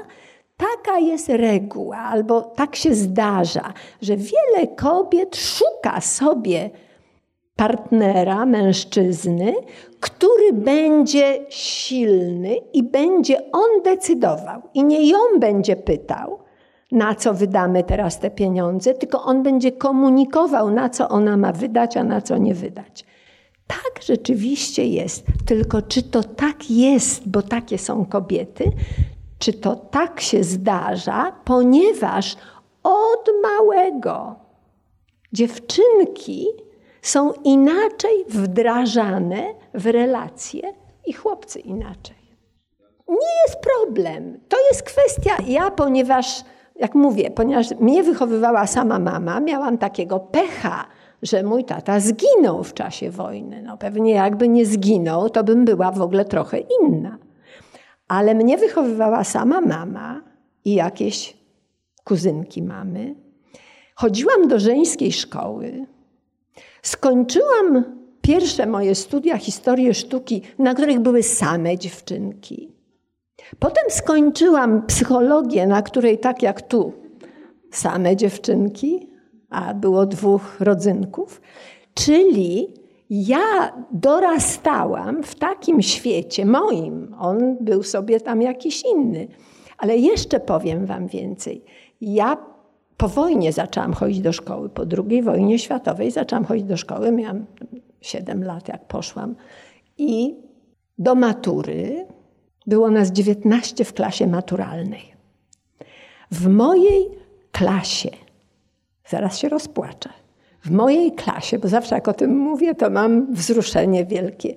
taka jest reguła, albo tak się zdarza, że wiele kobiet szuka sobie partnera, mężczyzny, który będzie silny i będzie on decydował. I nie ją będzie pytał, na co wydamy teraz te pieniądze, tylko on będzie komunikował, na co ona ma wydać, a na co nie wydać. Tak rzeczywiście jest, tylko czy to tak jest, bo takie są kobiety, czy to tak się zdarza, ponieważ od małego dziewczynki są inaczej wdrażane w relacje i chłopcy inaczej. Nie jest problem. To jest kwestia, ja ponieważ, jak mówię, ponieważ mnie wychowywała sama mama, miałam takiego pecha, że mój tata zginął w czasie wojny. No pewnie jakby nie zginął, to bym była w ogóle trochę inna. Ale mnie wychowywała sama mama i jakieś kuzynki mamy. Chodziłam do żeńskiej szkoły, Skończyłam pierwsze moje studia historii sztuki, na których były same dziewczynki. Potem skończyłam psychologię, na której tak jak tu, same dziewczynki, a było dwóch rodzynków. Czyli ja dorastałam w takim świecie moim. On był sobie tam jakiś inny. Ale jeszcze powiem Wam więcej. Ja po wojnie zaczęłam chodzić do szkoły, po II wojnie światowej zaczęłam chodzić do szkoły, miałam 7 lat jak poszłam i do matury było nas 19 w klasie maturalnej. W mojej klasie, zaraz się rozpłaczę, w mojej klasie, bo zawsze jak o tym mówię, to mam wzruszenie wielkie.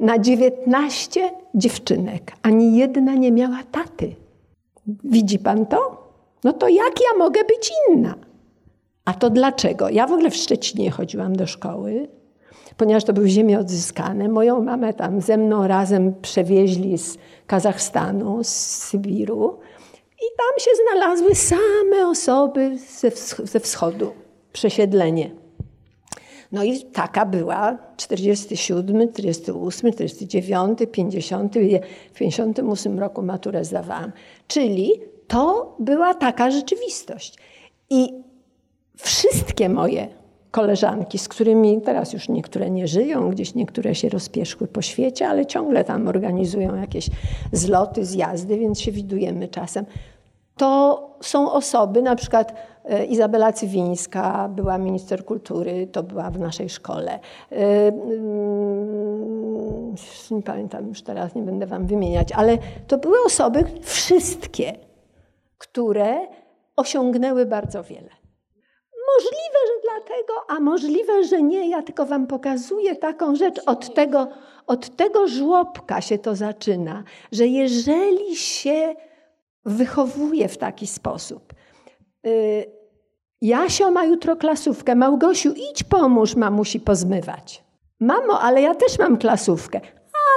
Na 19 dziewczynek ani jedna nie miała taty. Widzi pan to? No to jak ja mogę być inna? A to dlaczego? Ja w ogóle w Szczecinie chodziłam do szkoły. ponieważ to były ziemie odzyskane. Moją mamę tam ze mną razem przewieźli z Kazachstanu, z Sybiru i tam się znalazły same osoby ze, ze wschodu, przesiedlenie. No i taka była 47, 48, 49, 50. W 58 roku maturę zdawałam. Czyli to była taka rzeczywistość. I wszystkie moje koleżanki, z którymi teraz już niektóre nie żyją, gdzieś niektóre się rozpieszły po świecie, ale ciągle tam organizują jakieś zloty, zjazdy, więc się widujemy czasem. To są osoby, na przykład e, Izabela Cywińska była minister kultury, to była w naszej szkole. E, mm, nie pamiętam już teraz, nie będę wam wymieniać, ale to były osoby, wszystkie, które osiągnęły bardzo wiele. Możliwe, dlatego, a możliwe, że nie. Ja tylko wam pokazuję taką rzecz. Od tego, od tego żłobka się to zaczyna, że jeżeli się wychowuje w taki sposób. Y, Jasio ma jutro klasówkę. Małgosiu, idź pomóż mamusi pozmywać. Mamo, ale ja też mam klasówkę.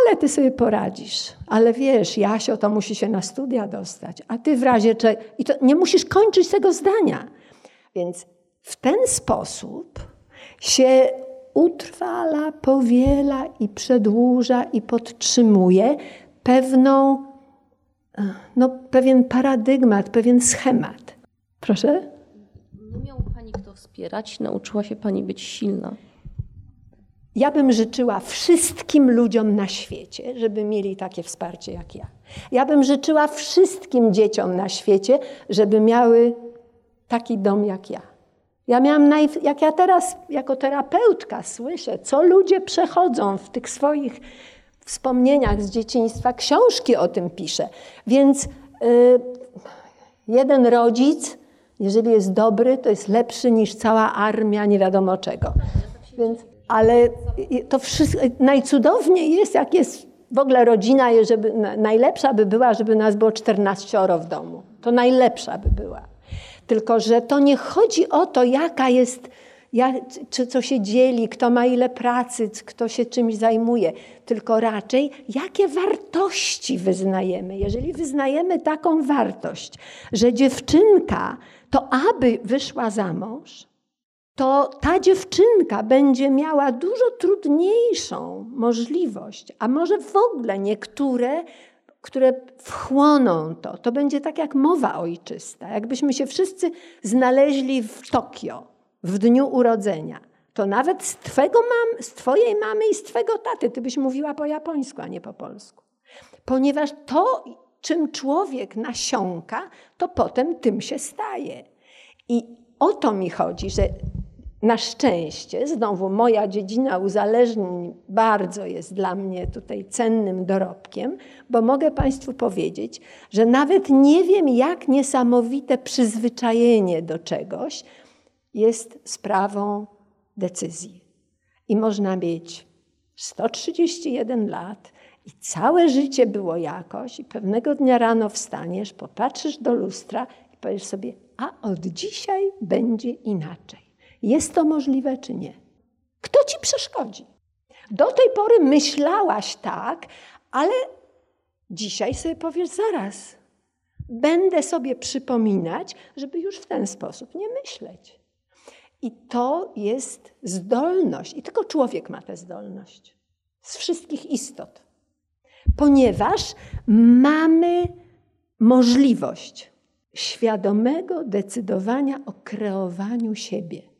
Ale ty sobie poradzisz. Ale wiesz, Jasio to musi się na studia dostać, a ty w razie czego... I to nie musisz kończyć tego zdania. Więc w ten sposób się utrwala, powiela i przedłuża i podtrzymuje pewną no, pewien paradygmat, pewien schemat. Proszę? Nie miał Pani kto wspierać, nauczyła się Pani być silna. Ja bym życzyła wszystkim ludziom na świecie, żeby mieli takie wsparcie jak ja. Ja bym życzyła wszystkim dzieciom na świecie, żeby miały taki dom jak ja. Ja miałam, jak ja teraz jako terapeutka słyszę, co ludzie przechodzą w tych swoich wspomnieniach z dzieciństwa książki o tym pisze. Więc y, jeden rodzic, jeżeli jest dobry, to jest lepszy niż cała armia nie wiadomo czego. Więc, ale to wszystko, najcudowniej jest, jak jest w ogóle rodzina, żeby, najlepsza by była, żeby nas było 14 w domu. To najlepsza by była. Tylko, że to nie chodzi o to, jaka jest czy co się dzieli, kto ma ile pracy, kto się czymś zajmuje, tylko raczej jakie wartości wyznajemy. Jeżeli wyznajemy taką wartość, że dziewczynka to aby wyszła za mąż, to ta dziewczynka będzie miała dużo trudniejszą możliwość, a może w ogóle niektóre, które wchłoną to. To będzie tak jak mowa ojczysta. Jakbyśmy się wszyscy znaleźli w Tokio w dniu urodzenia, to nawet z, twego mam, z twojej mamy i z twego taty ty byś mówiła po japońsku, a nie po polsku. Ponieważ to, czym człowiek nasiąka, to potem tym się staje. I o to mi chodzi, że na szczęście, znowu moja dziedzina uzależnień bardzo jest dla mnie tutaj cennym dorobkiem, bo mogę Państwu powiedzieć, że nawet nie wiem, jak niesamowite przyzwyczajenie do czegoś jest sprawą decyzji. I można mieć 131 lat i całe życie było jakoś, i pewnego dnia rano wstaniesz, popatrzysz do lustra i powiesz sobie, a od dzisiaj będzie inaczej. Jest to możliwe czy nie? Kto ci przeszkodzi? Do tej pory myślałaś tak, ale dzisiaj sobie powiesz zaraz. Będę sobie przypominać, żeby już w ten sposób nie myśleć. I to jest zdolność, i tylko człowiek ma tę zdolność z wszystkich istot, ponieważ mamy możliwość świadomego decydowania o kreowaniu siebie.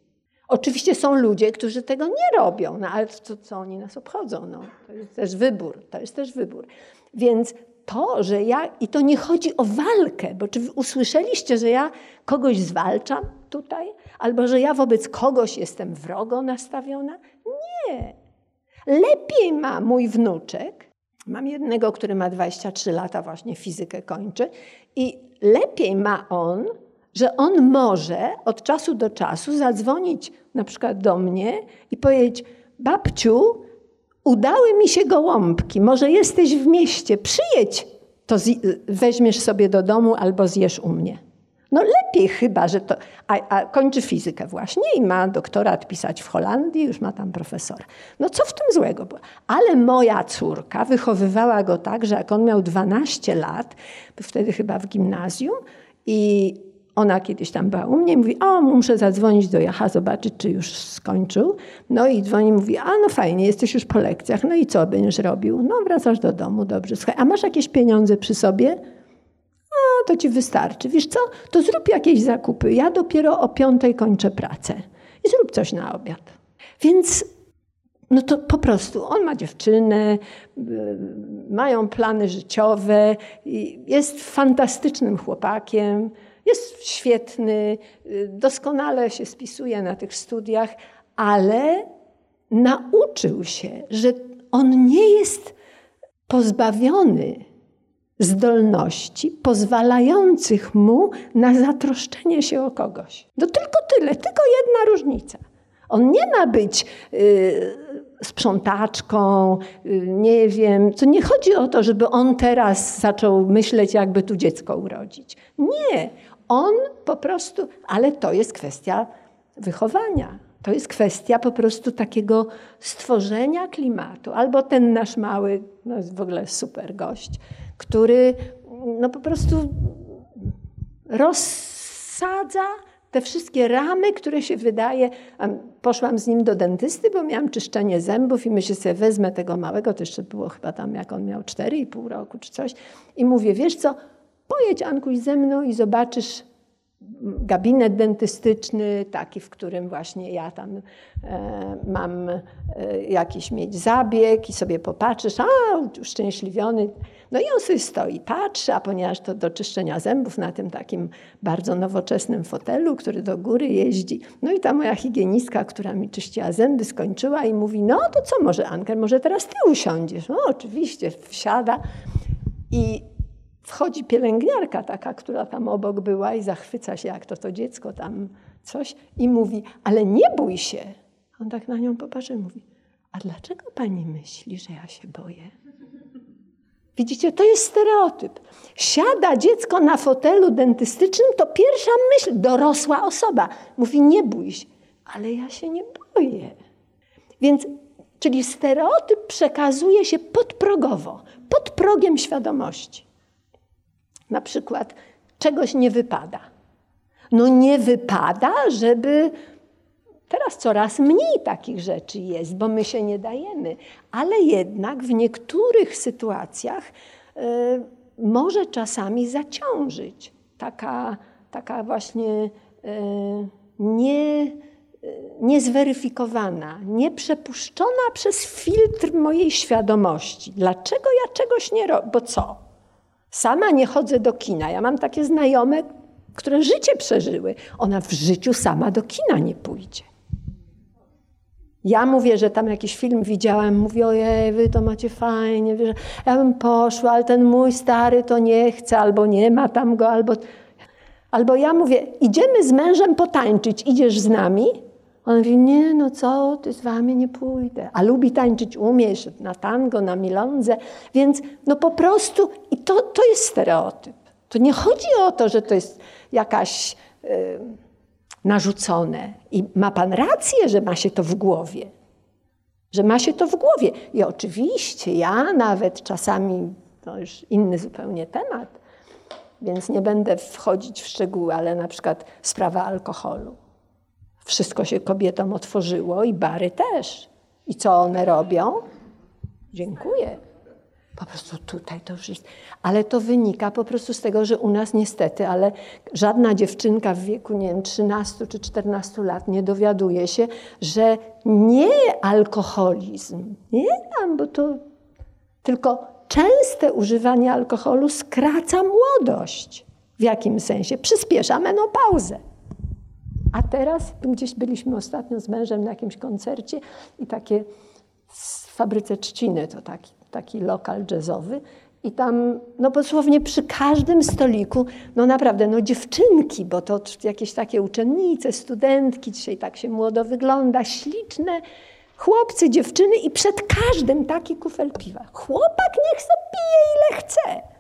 Oczywiście są ludzie, którzy tego nie robią, no ale co, co oni nas obchodzą? No, to jest też wybór, to jest też wybór. Więc to, że ja, i to nie chodzi o walkę, bo czy usłyszeliście, że ja kogoś zwalczam tutaj? Albo że ja wobec kogoś jestem wrogo nastawiona? Nie. Lepiej ma mój wnuczek, mam jednego, który ma 23 lata, właśnie fizykę kończy, i lepiej ma on, że on może od czasu do czasu zadzwonić na przykład do mnie i powiedzieć: Babciu, udały mi się gołąbki, może jesteś w mieście, przyjedź, to weźmiesz sobie do domu albo zjesz u mnie. No lepiej chyba, że to. A, a, kończy fizykę właśnie i ma doktorat pisać w Holandii, już ma tam profesora. No co w tym złego? Ale moja córka wychowywała go tak, że jak on miał 12 lat, wtedy chyba w gimnazjum, i ona kiedyś tam była u mnie i mówi, o, muszę zadzwonić do Jacha, zobaczyć, czy już skończył. No i dzwoni i mówi, a no fajnie, jesteś już po lekcjach, no i co będziesz robił? No wracasz do domu, dobrze. Słuchaj, a masz jakieś pieniądze przy sobie? A, to ci wystarczy. Wiesz co, to zrób jakieś zakupy. Ja dopiero o piątej kończę pracę. I zrób coś na obiad. Więc no to po prostu on ma dziewczynę, y, mają plany życiowe, jest fantastycznym chłopakiem, jest świetny, y, doskonale się spisuje na tych studiach, ale nauczył się, że on nie jest pozbawiony zdolności pozwalających mu na zatroszczenie się o kogoś. No tylko tyle, tylko jedna różnica. On nie ma być y, sprzątaczką, y, nie wiem. To nie chodzi o to, żeby on teraz zaczął myśleć, jakby tu dziecko urodzić. Nie. On po prostu, ale to jest kwestia wychowania. To jest kwestia po prostu takiego stworzenia klimatu. Albo ten nasz mały, no w ogóle super gość, który no po prostu rozsadza te wszystkie ramy, które się wydaje. Poszłam z nim do dentysty, bo miałam czyszczenie zębów i myślę sobie, wezmę tego małego, to jeszcze było chyba tam, jak on miał 4,5 roku czy coś. I mówię, wiesz co, pojedź Ankuś ze mną i zobaczysz gabinet dentystyczny, taki, w którym właśnie ja tam e, mam e, jakiś mieć zabieg i sobie popatrzysz, a uszczęśliwiony. No i on sobie stoi, patrzy, a ponieważ to do czyszczenia zębów na tym takim bardzo nowoczesnym fotelu, który do góry jeździ. No i ta moja higienistka, która mi czyściła zęby, skończyła i mówi, no to co może Anker, może teraz ty usiądziesz? No oczywiście, wsiada i wchodzi pielęgniarka taka, która tam obok była i zachwyca się, jak to to dziecko tam coś i mówi, ale nie bój się. On tak na nią popatrzy i mówi, a dlaczego pani myśli, że ja się boję? Widzicie, to jest stereotyp. Siada dziecko na fotelu dentystycznym, to pierwsza myśl, dorosła osoba. Mówi, nie bój się, ale ja się nie boję. Więc, czyli stereotyp przekazuje się podprogowo, pod progiem świadomości. Na przykład czegoś nie wypada. No nie wypada, żeby Teraz coraz mniej takich rzeczy jest, bo my się nie dajemy, ale jednak w niektórych sytuacjach y, może czasami zaciążyć taka, taka właśnie y, nie, y, niezweryfikowana, nieprzepuszczona przez filtr mojej świadomości. Dlaczego ja czegoś nie robię? Bo co? Sama nie chodzę do kina. Ja mam takie znajome, które życie przeżyły. Ona w życiu sama do kina nie pójdzie. Ja mówię, że tam jakiś film widziałem, mówię, ojej, wy to macie fajnie, że ja bym poszła, ale ten mój stary to nie chce, albo nie ma tam go, albo... Albo ja mówię, idziemy z mężem potańczyć, idziesz z nami? On mówi, nie, no co, ty z wami nie pójdę. A lubi tańczyć, umiesz na tango, na milądze, więc no po prostu, i to, to jest stereotyp. To nie chodzi o to, że to jest jakaś narzucone. I ma pan rację, że ma się to w głowie. Że ma się to w głowie. I oczywiście ja nawet czasami, to już inny zupełnie temat, więc nie będę wchodzić w szczegóły, ale na przykład sprawa alkoholu. Wszystko się kobietom otworzyło i bary też. I co one robią? Dziękuję. Po prostu tutaj to jest. Ale to wynika po prostu z tego, że u nas niestety, ale żadna dziewczynka w wieku, nie wiem, 13 czy 14 lat nie dowiaduje się, że nie alkoholizm, nie tam, bo to tylko częste używanie alkoholu skraca młodość. W jakim sensie? Przyspiesza menopauzę. A teraz gdzieś byliśmy ostatnio z mężem na jakimś koncercie i takie w fabryce trzciny to taki taki lokal jazzowy. I tam, no dosłownie przy każdym stoliku, no naprawdę, no dziewczynki, bo to jakieś takie uczennice, studentki, dzisiaj tak się młodo wygląda, śliczne, chłopcy, dziewczyny i przed każdym taki kufel piwa. Chłopak niech sobie pije ile chce.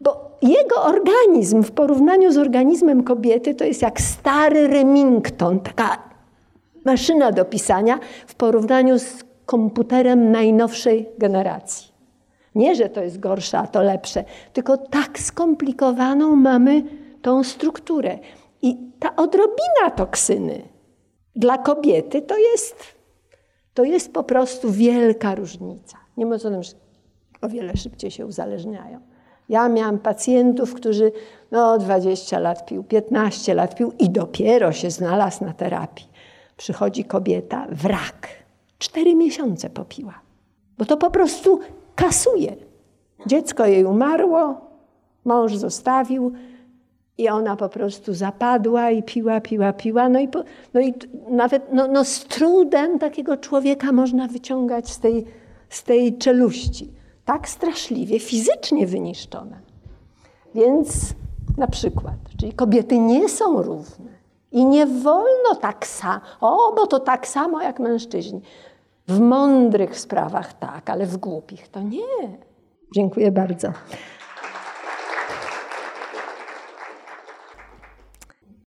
Bo jego organizm w porównaniu z organizmem kobiety to jest jak stary Remington, taka maszyna do pisania w porównaniu z komputerem najnowszej generacji. Nie, że to jest gorsze, a to lepsze, tylko tak skomplikowaną mamy tą strukturę. I ta odrobina toksyny dla kobiety to jest, to jest po prostu wielka różnica. Nie mówiąc o tym, że o wiele szybciej się uzależniają. Ja miałam pacjentów, którzy no 20 lat pił, 15 lat pił i dopiero się znalazł na terapii. Przychodzi kobieta, wrak. Cztery miesiące popiła. Bo to po prostu kasuje. Dziecko jej umarło, mąż zostawił i ona po prostu zapadła i piła, piła, piła. No i, po, no i nawet no, no z trudem takiego człowieka można wyciągać z tej, z tej czeluści. Tak straszliwie fizycznie wyniszczone. Więc na przykład, czyli kobiety nie są równe. I nie wolno tak samo, o, bo to tak samo jak mężczyźni. W mądrych sprawach tak, ale w głupich to nie. Dziękuję bardzo.